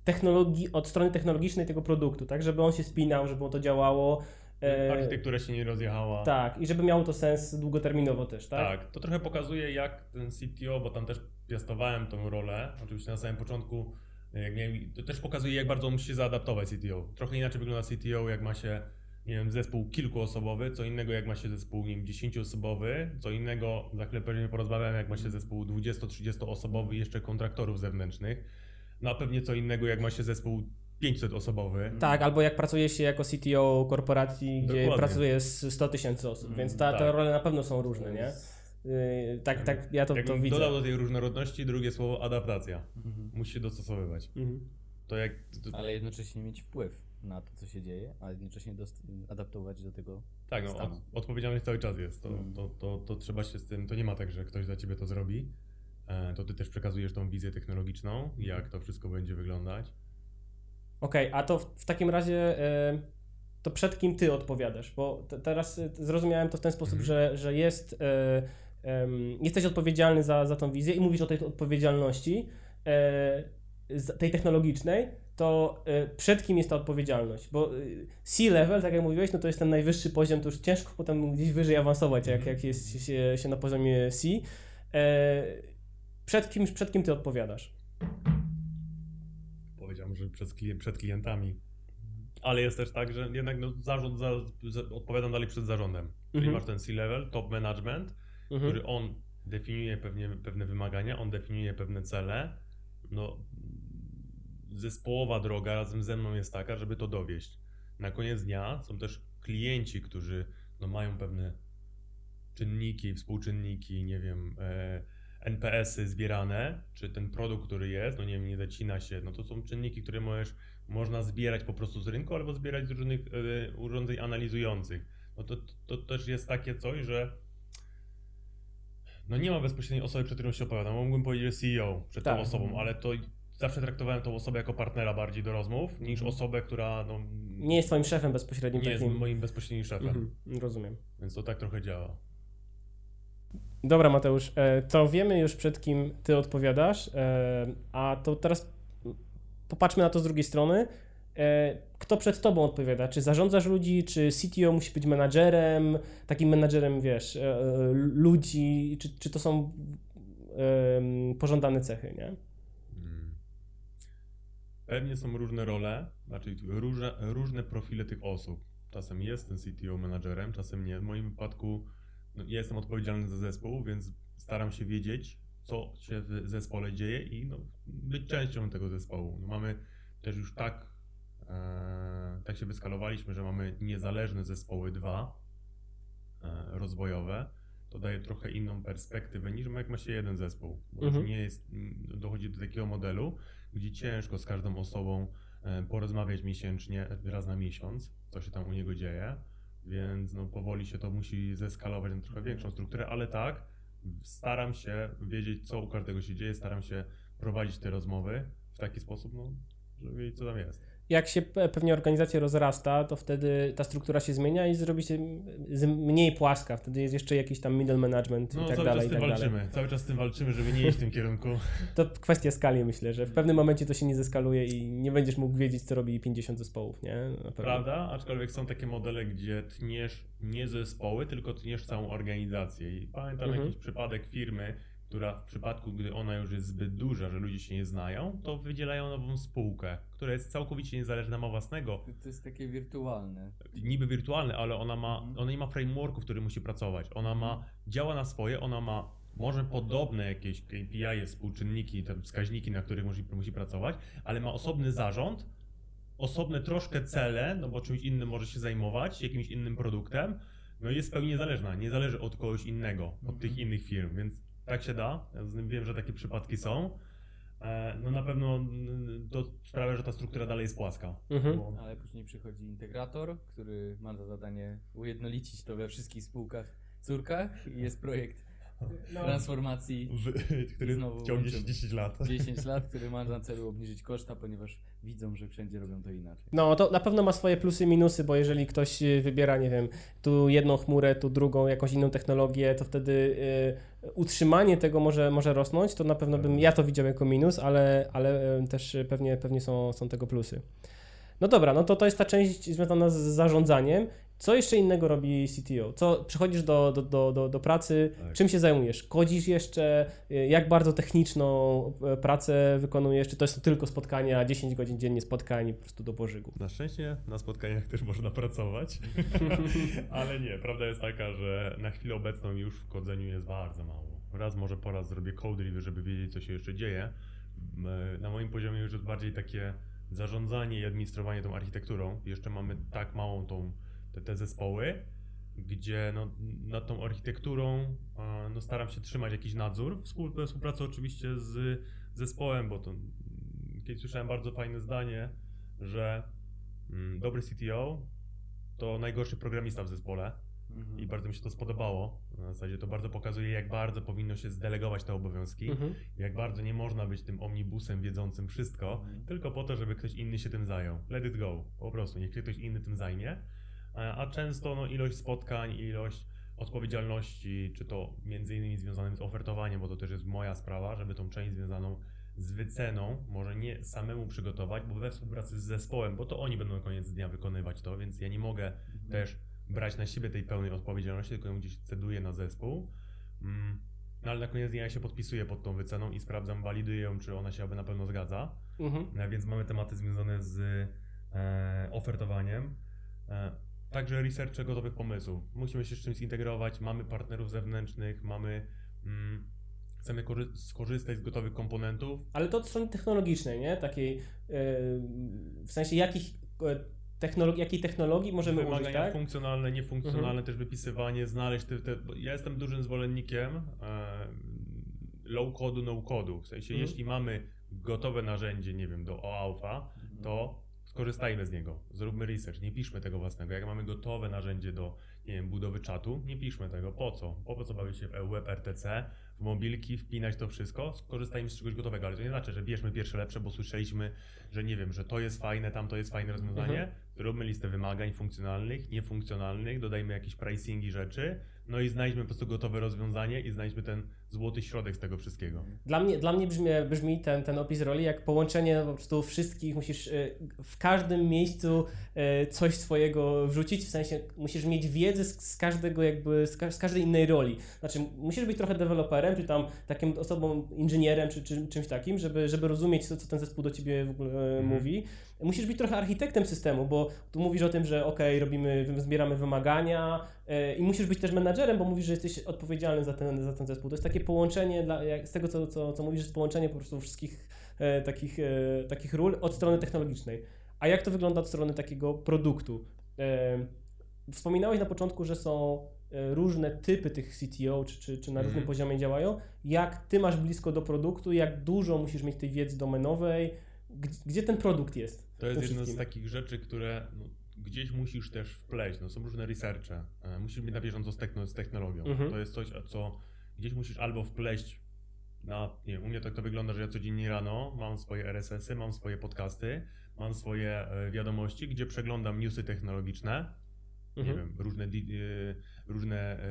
Speaker 2: technologii, od strony technologicznej tego produktu, tak? Żeby on się spinał, żeby to działało. e,
Speaker 1: Architektura się nie rozjechała.
Speaker 2: tak, i żeby miało to sens długoterminowo też, tak?
Speaker 1: Tak, to trochę pokazuje jak ten CTO, bo tam też piastowałem tą rolę, oczywiście na samym początku, to też pokazuje jak bardzo musi się zaadaptować CTO. Trochę inaczej wygląda CTO, jak ma się, nie wiem, zespół kilkuosobowy, co innego jak ma się zespół, nie wiem, 10-osobowy, co innego, za chwilę pewnie porozmawiam, jak ma się zespół 20-30 osobowy i jeszcze kontraktorów zewnętrznych, no a pewnie co innego jak ma się zespół 500 osobowy.
Speaker 2: Tak, albo jak pracuje się jako CTO korporacji, gdzie
Speaker 1: Dokładnie.
Speaker 2: pracuje z 100 tysięcy osób, więc ta, te
Speaker 1: tak.
Speaker 2: role na pewno są różne, nie? Yy, tak, tak, ja to, to widzę.
Speaker 1: dodał do tej różnorodności drugie słowo adaptacja.
Speaker 3: Mhm.
Speaker 1: Musi się dostosowywać.
Speaker 2: Mhm.
Speaker 1: To jak. To,
Speaker 3: Ale jednocześnie mieć wpływ na to, co się dzieje, a jednocześnie dost- adaptować do tego
Speaker 1: tak, no,
Speaker 3: stanu.
Speaker 1: od, odpowiedzialność cały czas jest. To,
Speaker 3: Mm.
Speaker 1: to, to, to trzeba się z tym. To nie ma tak, że ktoś za ciebie to zrobi. E, to ty też przekazujesz tą wizję technologiczną, jak to wszystko będzie wyglądać.
Speaker 2: Okej, a to w, w takim razie e, to przed kim ty odpowiadasz? Bo te, teraz e, zrozumiałem to w ten sposób,
Speaker 1: Mhm.
Speaker 2: że, że jest, e, em, jesteś odpowiedzialny za, za tą wizję i mówisz o tej odpowiedzialności e, tej technologicznej, to e, przed kim jest ta odpowiedzialność? Bo e, C-level, tak jak mówiłeś, no to jest ten najwyższy poziom, to już ciężko potem gdzieś wyżej awansować, jak,
Speaker 1: Mhm.
Speaker 2: jak jest się, się na poziomie C. E, przed, kim, przed kim ty odpowiadasz?
Speaker 1: Powiedziałem, że przed, przed klientami. Ale jest też tak, że jednak no, zarząd za, za, odpowiadam dalej przed zarządem. Czyli
Speaker 2: Mhm.
Speaker 1: masz ten C-level, top management,
Speaker 2: Mhm.
Speaker 1: który on definiuje pewnie, pewne wymagania, on definiuje pewne cele. No, zespołowa droga razem ze mną jest taka, żeby to dowieść. Na koniec dnia są też klienci, którzy no, mają pewne czynniki, współczynniki, nie wiem, e, NPS-y zbierane, czy ten produkt, który jest, no nie wiem, nie zacina się, no to są czynniki, które możesz, można zbierać po prostu z rynku albo zbierać z różnych e, urządzeń analizujących. No to, to, to też jest takie coś, że no nie ma bezpośredniej osoby, przed którą się opowiadam. Mógłbym powiedzieć, że CEO przed
Speaker 2: Tak.
Speaker 1: tą osobą, ale to zawsze traktowałem tą osobę jako partnera bardziej do rozmów, niż osobę, która no,
Speaker 2: Nie jest twoim szefem bezpośrednim
Speaker 1: nie jest
Speaker 2: takim.
Speaker 1: moim bezpośrednim szefem.
Speaker 2: Mhm, rozumiem.
Speaker 1: Więc to tak trochę działa.
Speaker 2: Dobra, Mateusz, e, to wiemy już przed kim ty odpowiadasz, e, a to teraz popatrzmy na to z drugiej strony. E, Kto przed tobą odpowiada? Czy zarządzasz ludzi, czy CTO musi być menadżerem, takim menadżerem, wiesz, e, ludzi, czy, czy to są pożądane cechy, nie?
Speaker 1: Mm. Pewnie są różne role, znaczy różne, różne profile tych osób. Czasem jest ten CTO menadżerem, czasem nie. W moim wypadku no, ja jestem odpowiedzialny za zespół, więc staram się wiedzieć, co się w zespole dzieje i no, być częścią tego zespołu. No, mamy też już tak, tak się wyskalowaliśmy, że mamy niezależne zespoły dwa e, rozwojowe. To daje trochę inną perspektywę niż jak ma się jeden zespół. Bo
Speaker 2: Mhm.
Speaker 1: nie jest, dochodzi do takiego modelu, gdzie ciężko z każdą osobą e, porozmawiać miesięcznie, raz na miesiąc, co się tam u niego dzieje, więc no, powoli się to musi zeskalować na trochę większą strukturę, ale tak, staram się wiedzieć, co u każdego się dzieje, staram się prowadzić te rozmowy w taki sposób, no, żeby wiedzieć, co tam jest.
Speaker 2: Jak się pe- pewnie organizacja rozrasta, to wtedy ta struktura się zmienia i zrobi się mniej płaska. Wtedy jest jeszcze jakiś tam middle management
Speaker 1: No,
Speaker 2: i tak
Speaker 1: cały
Speaker 2: dalej.
Speaker 1: czas
Speaker 2: i tak dalej.
Speaker 1: walczymy, cały czas z tym walczymy, żeby nie iść w tym kierunku. [laughs]
Speaker 2: To kwestia skali, myślę, że w pewnym momencie to się nie zeskaluje i nie będziesz mógł wiedzieć, co robi 50 zespołów, nie?
Speaker 1: Prawda? Aczkolwiek są takie modele, gdzie tniesz nie zespoły, tylko tniesz całą organizację. I pamiętam
Speaker 2: Mhm.
Speaker 1: jakiś przypadek firmy, która w przypadku, gdy ona już jest zbyt duża, że ludzie się nie znają, to wydzielają nową spółkę, która jest całkowicie niezależna, ma własnego,
Speaker 3: To jest takie wirtualne.
Speaker 1: niby wirtualny, ale ona ma,
Speaker 3: Mhm.
Speaker 1: ona nie ma frameworku, w którym musi pracować. Ona ma, działa na swoje, ona ma może podobne jakieś KPI, współczynniki, te wskaźniki, na których musi, musi pracować, ale ma osobny zarząd, osobne troszkę cele, no bo czymś innym może się zajmować, jakimś innym produktem, no i jest w pełni niezależna, nie zależy od kogoś innego, od tych innych firm, więc tak się da. Ja wiem, że takie przypadki są. E, No na pewno to sprawia, że ta struktura dalej jest płaska.
Speaker 2: Mhm.
Speaker 1: Bo-
Speaker 3: Ale później przychodzi integrator, który ma za zadanie ujednolicić to we wszystkich spółkach, córkach i jest projekt
Speaker 2: No.
Speaker 3: transformacji
Speaker 1: w, [laughs] który
Speaker 3: Znowu
Speaker 1: ciągnie się
Speaker 3: łączymy.
Speaker 1: 10 lat. [laughs]
Speaker 3: 10 lat, który ma na celu [laughs] obniżyć koszta, ponieważ widzą, że wszędzie robią to inaczej.
Speaker 2: No, to na pewno ma swoje plusy i minusy, bo jeżeli ktoś y, wybiera, nie wiem, tu jedną chmurę, tu drugą, jakąś inną technologię, to wtedy y, utrzymanie tego może, może rosnąć. To na pewno bym ja to widział jako minus, ale, ale y, też pewnie, pewnie są, są tego plusy. No dobra, no to to jest ta część związana z zarządzaniem. Co jeszcze innego robi CTO? Co przychodzisz do, do, do, do, do pracy,
Speaker 1: Tak.
Speaker 2: czym się zajmujesz? Kodzisz jeszcze? Jak bardzo techniczną y, pracę wykonujesz? Czy to jest tylko spotkania, 10 godzin dziennie spotkań po prostu do pożygu?
Speaker 1: Na szczęście na spotkaniach też można pracować, [laughs] ale nie, prawda jest taka, że na chwilę obecną już w kodzeniu jest bardzo mało. Raz może po raz zrobię code review, żeby wiedzieć co się jeszcze dzieje. M, Na moim poziomie już jest bardziej takie zarządzanie i administrowanie tą architekturą. Jeszcze mamy tak małą tą, te, te zespoły, gdzie no, nad tą architekturą no, staram się trzymać jakiś nadzór. Współ- Współpracę oczywiście z zespołem, bo to kiedyś słyszałem bardzo fajne zdanie, że mm, dobry CTO to najgorszy programista w zespole i bardzo mi się to spodobało. Na zasadzie to bardzo pokazuje, jak bardzo powinno się zdelegować te obowiązki,
Speaker 2: Mhm.
Speaker 1: jak bardzo nie można być tym omnibusem wiedzącym wszystko, tylko po to, żeby ktoś inny się tym zajął. Let it go, po prostu, niech się ktoś inny tym zajmie. A a często no, ilość spotkań, ilość odpowiedzialności, czy to między innymi związanym z ofertowaniem, bo to też jest moja sprawa, żeby tą część związaną z wyceną może nie samemu przygotować, bo we współpracy z zespołem, bo to oni będą na koniec dnia wykonywać to, więc ja nie mogę też brać na siebie tej pełnej odpowiedzialności, tylko ją gdzieś ceduję na zespół. Mm, No ale na koniec dnia ja się podpisuję pod tą wyceną i sprawdzam, waliduję ją, czy ona się aby na pewno zgadza.
Speaker 2: Mhm.
Speaker 1: E, Więc mamy tematy związane z e, ofertowaniem. Także researche gotowych pomysłów. Musimy się z czymś zintegrować, mamy partnerów zewnętrznych, mamy. Mm, chcemy korzy- skorzystać z gotowych komponentów.
Speaker 2: Ale to od strony technologicznej, nie? Takiej, e, w sensie jakich e, technologii, jakiej technologii możemy użyć,
Speaker 1: Wymagania
Speaker 2: tak?
Speaker 1: funkcjonalne, niefunkcjonalne, też wypisywanie, znaleźć te, te Ja jestem dużym zwolennikiem e, low codu, no codu. W sensie,
Speaker 2: Mhm.
Speaker 1: jeśli mamy gotowe narzędzie, nie wiem, do OAuth, to skorzystajmy z niego. Zróbmy research, nie piszmy tego własnego. Jak mamy gotowe narzędzie do, nie wiem, budowy czatu, nie piszmy tego. Po co? Po co bawić się w EUWeb, RTC, w mobilki, wpinać to wszystko? Skorzystajmy z czegoś gotowego, ale to nie znaczy, że bierzmy pierwsze lepsze, bo słyszeliśmy, że nie wiem, że to jest fajne, tam to jest fajne rozwiązanie.
Speaker 2: Mhm.
Speaker 1: Zróbmy listę wymagań funkcjonalnych, niefunkcjonalnych, dodajmy jakieś pricingi rzeczy, no i znajdźmy po prostu gotowe rozwiązanie i znajdźmy ten złoty środek z tego wszystkiego.
Speaker 2: Dla mnie, dla mnie brzmi, brzmi ten, ten opis roli jak połączenie po prostu wszystkich, musisz e, w każdym miejscu e, coś swojego wrzucić, w sensie musisz mieć wiedzę z, z każdego jakby, z, ka- z każdej innej roli. Znaczy musisz być trochę deweloperem, czy tam takim osobą, inżynierem, czy, czy czymś takim, żeby, żeby rozumieć co, co ten zespół do ciebie w ogóle e,
Speaker 1: Mhm.
Speaker 2: mówi. Musisz być trochę architektem systemu, bo tu mówisz o tym, że ok, robimy, zbieramy wymagania i musisz być też menadżerem, bo mówisz, że jesteś odpowiedzialny za ten, za ten zespół. To jest takie połączenie, dla, z tego co, co, co mówisz, jest połączenie po prostu wszystkich e, takich, e, takich ról od strony technologicznej. A jak to wygląda od strony takiego produktu? E, wspominałeś na początku, że są e, różne typy tych CTO, czy, czy, czy na
Speaker 1: Mhm.
Speaker 2: różnym poziomie działają. Jak ty masz blisko do produktu, jak dużo musisz mieć tej wiedzy domenowej, gdzie, ten produkt jest?
Speaker 1: To jest jedna z takich rzeczy, które no, gdzieś musisz też wpleść. No, są różne researche. E, musisz być na bieżąco z technologią.
Speaker 2: Mhm.
Speaker 1: To jest coś, co gdzieś musisz albo wpleść na, nie wiem, u mnie tak to wygląda, że ja codziennie rano mam swoje RSS-y, mam swoje podcasty, mam swoje e, wiadomości, gdzie przeglądam newsy technologiczne,
Speaker 2: Mhm.
Speaker 1: nie wiem, różne, e, różne, e,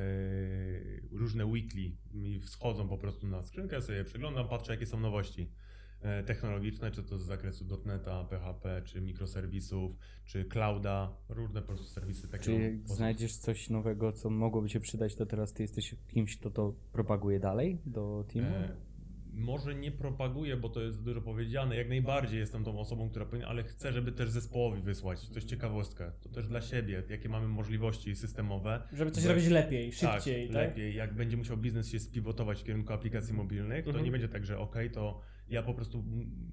Speaker 1: różne weekly mi wschodzą po prostu na skrzynkę, sobie przeglądam, patrzę jakie są nowości technologiczne, czy to z zakresu .NETA, PHP, czy mikroserwisów, czy clouda, różne po prostu serwisy takiego.
Speaker 3: Czy jak
Speaker 1: sposób.
Speaker 3: znajdziesz coś nowego, co mogłoby się przydać, to teraz ty jesteś kimś, kto to propaguje dalej do teamu?
Speaker 1: E, może nie propaguję, bo to jest dużo powiedziane. Jak najbardziej jestem tą osobą, która powinna, ale chcę, żeby też zespołowi wysłać coś ciekawostkę. To też dla siebie, jakie mamy możliwości systemowe.
Speaker 2: Żeby coś
Speaker 1: Bo-
Speaker 2: robić lepiej, szybciej, tak?
Speaker 1: lepiej. Jak będzie musiał biznes się spivotować w kierunku aplikacji mobilnych, to
Speaker 2: Mhm.
Speaker 1: nie będzie tak, że ok, to ja po prostu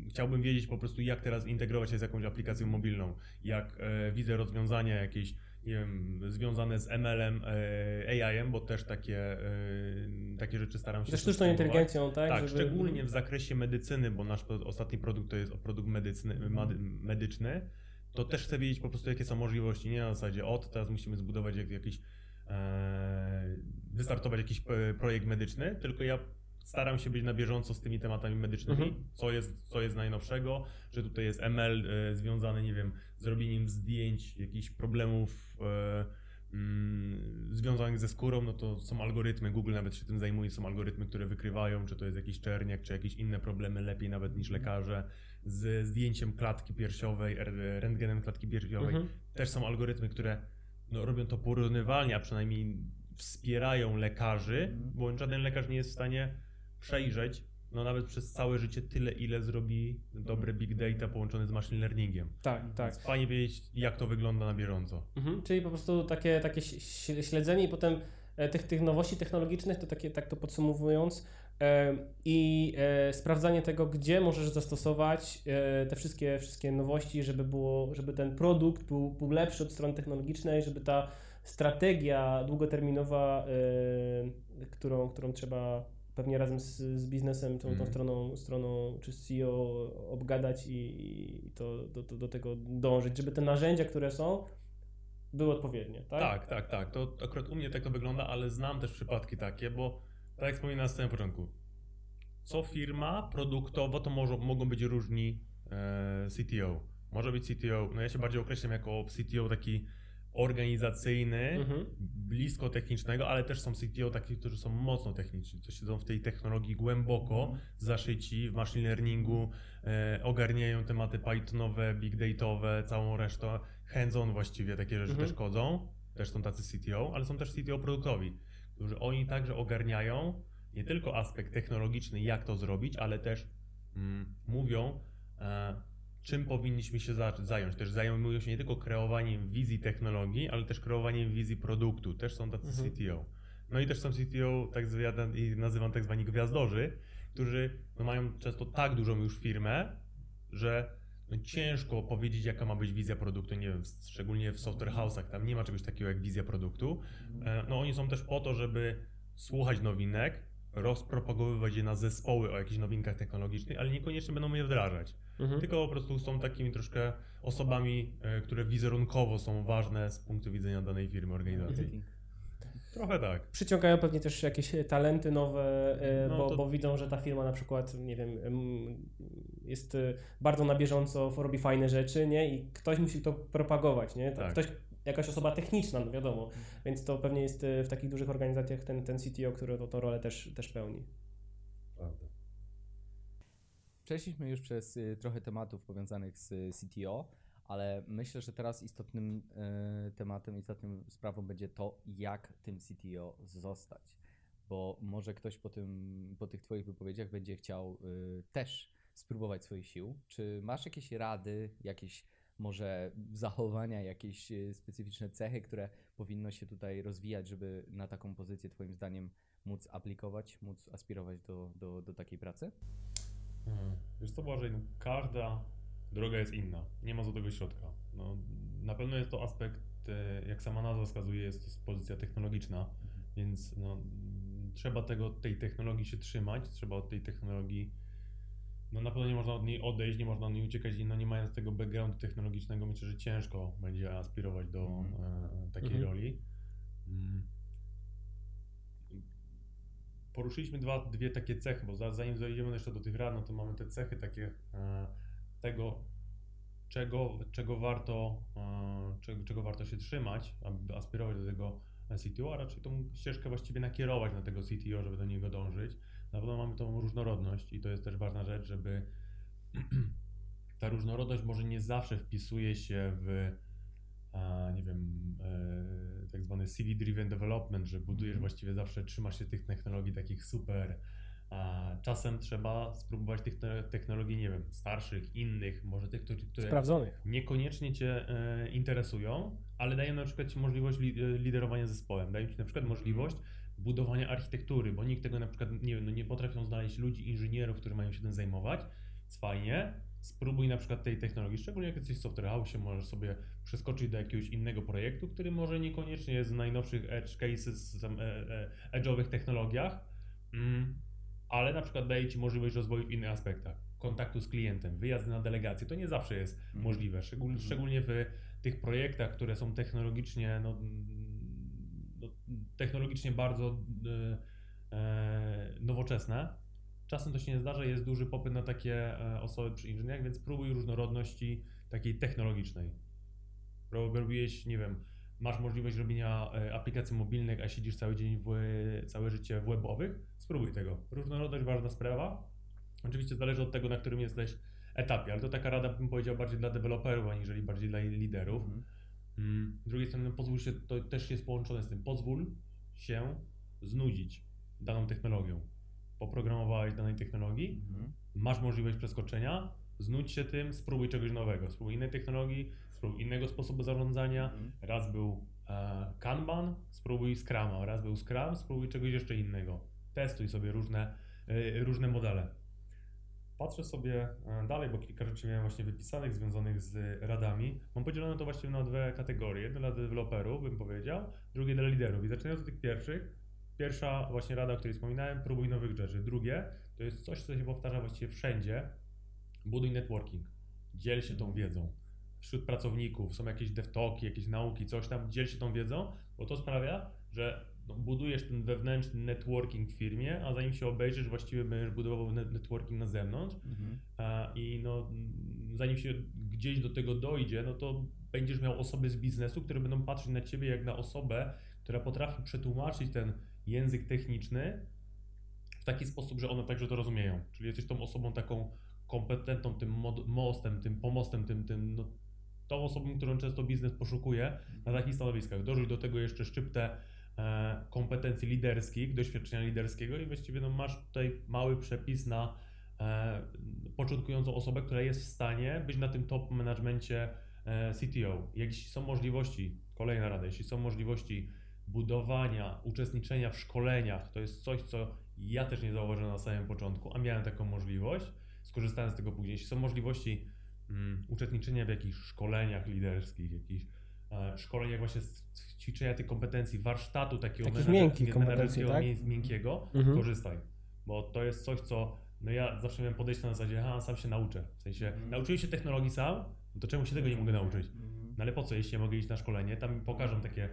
Speaker 1: chciałbym wiedzieć po prostu, jak teraz integrować się z jakąś aplikacją mobilną. Jak e, widzę rozwiązania jakieś, nie wiem, związane z ML-em, e, AI-em, bo też takie, e, takie rzeczy staram się
Speaker 2: Ze sztuczną inteligencją, tak?
Speaker 1: Tak,
Speaker 2: Żeby-
Speaker 1: szczególnie w zakresie medycyny, bo nasz ostatni produkt to jest produkt medycyny, mady- medyczny, to też chcę wiedzieć po prostu, jakie są możliwości. Nie na zasadzie, od teraz musimy zbudować jak, jakiś, e, wystartować jakiś e, projekt medyczny, tylko ja staram się być na bieżąco z tymi tematami medycznymi,
Speaker 2: Mhm.
Speaker 1: co, jest, co jest najnowszego, że tutaj jest ML e, związany, nie wiem, z robieniem zdjęć, jakichś problemów e, mm, związanych ze skórą, no to są algorytmy, Google nawet się tym zajmuje, są algorytmy, które wykrywają, czy to jest jakiś czerniak, czy jakieś inne problemy lepiej nawet niż lekarze, z zdjęciem klatki piersiowej, er- rentgenem klatki piersiowej.
Speaker 2: Mhm.
Speaker 1: Też są algorytmy, które no, robią to porównywalnie, a przynajmniej wspierają lekarzy,
Speaker 3: Mhm.
Speaker 1: bo żaden lekarz nie jest w stanie przejrzeć no nawet przez całe życie tyle, ile zrobi dobre big data połączone z machine learningiem.
Speaker 2: Tak, tak.
Speaker 1: Więc fajnie wiedzieć, jak to wygląda na bieżąco.
Speaker 2: Mhm. Czyli po prostu takie, takie śledzenie i potem e, tych, tych nowości technologicznych, to takie, tak to podsumowując, e, i e, sprawdzanie tego, gdzie możesz zastosować te wszystkie, wszystkie nowości, żeby, było, żeby ten produkt był, był lepszy od strony technologicznej, żeby ta strategia długoterminowa, którą, którą trzeba pewnie razem z, z biznesem, tą, tą
Speaker 1: Mhm.
Speaker 2: stroną, stroną czy CEO obgadać i, i to, do, do, do tego dążyć, żeby te narzędzia, które są, były odpowiednie, tak?
Speaker 1: Tak, tak, tak. To akurat u mnie tak to wygląda, ale znam też przypadki takie, bo tak jak wspominałem na samym początku, co firma produktowo to może, mogą być różni e, CTO. Może być CTO, no ja się bardziej określam jako CTO taki organizacyjny,
Speaker 2: Mhm.
Speaker 1: blisko technicznego, ale też są CTO takich, którzy są mocno techniczni, co siedzą w tej technologii głęboko zaszyci w machine learningu, e, ogarniają tematy Pythonowe, big dataowe, całą resztę, hands-on właściwie takie rzeczy
Speaker 2: Mhm.
Speaker 1: też chodzą, też są tacy CTO, ale są też CTO produktowi, którzy oni także ogarniają nie tylko aspekt technologiczny, jak to zrobić, ale też mm, mówią, e, czym powinniśmy się za, zająć. Też zajmują się nie tylko kreowaniem wizji technologii, ale też kreowaniem wizji produktu. Też są tacy
Speaker 2: Mhm.
Speaker 1: CTO. No i też są CTO, tak i nazywam tak zwani gwiazdorzy, którzy no, mają często tak dużą już firmę, że no, ciężko powiedzieć, jaka ma być wizja produktu. Nie wiem, szczególnie w software house'ach, tam nie ma czegoś takiego jak wizja produktu. E, No oni są też po to, żeby słuchać nowinek, rozpropagowywać je na zespoły o jakichś nowinkach technologicznych, ale niekoniecznie będą je wdrażać.
Speaker 2: Mhm.
Speaker 1: Tylko po prostu są takimi troszkę osobami, e, które wizerunkowo są ważne z punktu widzenia danej firmy, organizacji.
Speaker 3: Marketing.
Speaker 1: Trochę tak.
Speaker 2: Przyciągają pewnie też jakieś talenty nowe, e,
Speaker 1: No
Speaker 2: bo,
Speaker 1: to-
Speaker 2: bo widzą, że ta firma na przykład, nie wiem, em, jest e, bardzo na bieżąco, robi fajne rzeczy, nie? I ktoś musi to propagować, nie?
Speaker 1: Tak.
Speaker 2: Ktoś, jakaś osoba techniczna, no wiadomo. Więc to pewnie jest w takich dużych organizacjach ten, ten CTO, który to, tą rolę też, też pełni.
Speaker 3: Przeszliśmy już przez y, trochę tematów powiązanych z y, CTO, ale myślę, że teraz istotnym y, tematem, istotną sprawą będzie to, jak tym CTO zostać. Bo może ktoś po, tym, po tych Twoich wypowiedziach będzie chciał też spróbować swoich sił. Czy masz jakieś rady, jakieś może zachowania, jakieś specyficzne cechy, które powinno się tutaj rozwijać, żeby na taką pozycję Twoim zdaniem móc aplikować, móc aspirować do, do, do takiej pracy?
Speaker 1: Mhm. Wiesz co, Błażej, no, każda droga jest inna. Nie ma złotego środka. No, na pewno jest to aspekt, e, jak sama nazwa wskazuje, jest to pozycja technologiczna, więc no, mm, trzeba tego, tej technologii się trzymać, trzeba od tej technologii, no na pewno nie można od niej odejść, nie można od niej uciekać, no nie mając tego backgroundu technologicznego, myślę, że ciężko będzie aspirować do
Speaker 3: Mhm.
Speaker 1: e, takiej
Speaker 2: Mhm.
Speaker 1: roli. Mm. Poruszyliśmy dwa, dwie takie cechy, bo za- zanim zajdziemy jeszcze do tych rad, no to mamy te cechy takie e, tego, czego, czego, warto, e, czego, czego warto się trzymać, aby aspirować do tego CTO, a raczej tą ścieżkę właściwie nakierować na tego CTO, żeby do niego dążyć. Na pewno mamy tą różnorodność i to jest też ważna rzecz, żeby [clears throat] ta różnorodność może nie zawsze wpisuje się w a, nie wiem, e, tak zwany CV-driven development, że budujesz
Speaker 3: Mhm.
Speaker 1: właściwie zawsze, trzymasz się tych technologii takich super. A czasem trzeba spróbować tych te- technologii, nie wiem, starszych, innych, może tych, które,
Speaker 2: Sprawdzonych.
Speaker 1: niekoniecznie Cię e, interesują, ale dają na przykład Ci możliwość li, e, liderowania zespołem, dają Ci na przykład możliwość budowania architektury, bo nikt tego na przykład, nie wiem, no nie potrafią znaleźć ludzi, inżynierów, którzy mają się tym zajmować, fajnie, spróbuj na przykład tej technologii, szczególnie jak jesteś w software house, możesz sobie przeskoczyć do jakiegoś innego projektu, który może niekoniecznie jest z najnowszych edge cases, e, e, edge'owych technologiach, mm, ale na przykład daje Ci możliwość rozwoju w innych aspektach. Kontaktu z klientem, wyjazdy na delegacje, to nie zawsze jest
Speaker 3: Mhm.
Speaker 1: możliwe, szczególnie,
Speaker 3: Mhm.
Speaker 1: szczególnie w tych projektach, które są technologicznie, no, no, technologicznie bardzo e, e, nowoczesne. Czasem to się nie zdarza, jest duży popyt na takie e, osoby przy inżynieriach, więc próbuj różnorodności takiej technologicznej. Ro- Robiłeś, nie wiem, masz możliwość robienia e, aplikacji mobilnych, a siedzisz cały dzień, w, całe życie w webowych, spróbuj tego. Różnorodność ważna sprawa. Oczywiście zależy od tego, na którym jesteś etapie, ale to taka rada, bym powiedział, bardziej dla deweloperów, aniżeli bardziej dla liderów.
Speaker 3: Mhm.
Speaker 1: Mm, Z drugiej strony pozwól się, to też jest połączone z tym, pozwól się znudzić daną technologią. Poprogramowałeś danej technologii,
Speaker 3: Mhm.
Speaker 1: masz możliwość przeskoczenia, znudź się tym, spróbuj czegoś nowego, spróbuj innej technologii, spróbuj innego sposobu zarządzania.
Speaker 3: Mhm.
Speaker 1: Raz był e, Kanban, spróbuj Scrama, raz był Scrum, spróbuj czegoś jeszcze innego. Testuj sobie różne, e, różne modele. Patrzę sobie e, dalej, bo kilka rzeczy miałem właśnie wypisanych, związanych z radami. Mam podzielone to właściwie na dwie kategorie. Jedno dla deweloperów, bym powiedział, drugie dla liderów. I zaczynając od tych pierwszych, pierwsza właśnie rada, o której wspominałem, próbuj nowych rzeczy. Drugie, to jest coś, co się powtarza właściwie wszędzie, buduj networking. Dziel się tą wiedzą. Wśród pracowników są jakieś devtalki, jakieś nauki, coś tam, dziel się tą wiedzą, bo to sprawia, że no, budujesz ten wewnętrzny networking w firmie, a zanim się obejrzysz, właściwie będziesz budował net- networking na zewnątrz
Speaker 3: Mhm.
Speaker 1: i no, zanim się gdzieś do tego dojdzie, no to będziesz miał osoby z biznesu, które będą patrzeć na ciebie jak na osobę, która potrafi przetłumaczyć ten język techniczny w taki sposób, że one także to rozumieją. Czyli jesteś tą osobą taką kompetentną, tym mostem, tym pomostem, tym, tym no, tą osobą, którą często biznes poszukuje na takich stanowiskach. Dorzuć do tego jeszcze szczyptę e, kompetencji liderskich, doświadczenia liderskiego i właściwie no, masz tutaj mały przepis na e, początkującą osobę, która jest w stanie być na tym top managemencie e, CTO. Jeśli są możliwości, kolejna rada, jeśli są możliwości budowania, uczestniczenia w szkoleniach, to jest coś, co ja też nie zauważyłem na samym początku, a miałem taką możliwość, skorzystałem z tego później. Jeśli są możliwości mm, uczestniczenia w jakichś szkoleniach liderskich, jakichś e, szkoleniach właśnie z ćwiczenia tych kompetencji, warsztatu takiego
Speaker 2: Takich miękkich kompetencji, tak?
Speaker 1: mię- miękkiego,
Speaker 2: Mhm.
Speaker 1: korzystaj. Bo to jest coś, co no ja zawsze miałem podejście na zasadzie, aha, sam się nauczę. W sensie,
Speaker 3: Mhm.
Speaker 1: nauczyłem się technologii sam, no to czemu się tego nie mogę nauczyć?
Speaker 3: Mhm.
Speaker 1: No ale po co, jeśli ja mogę iść na szkolenie, tam mi pokażą takie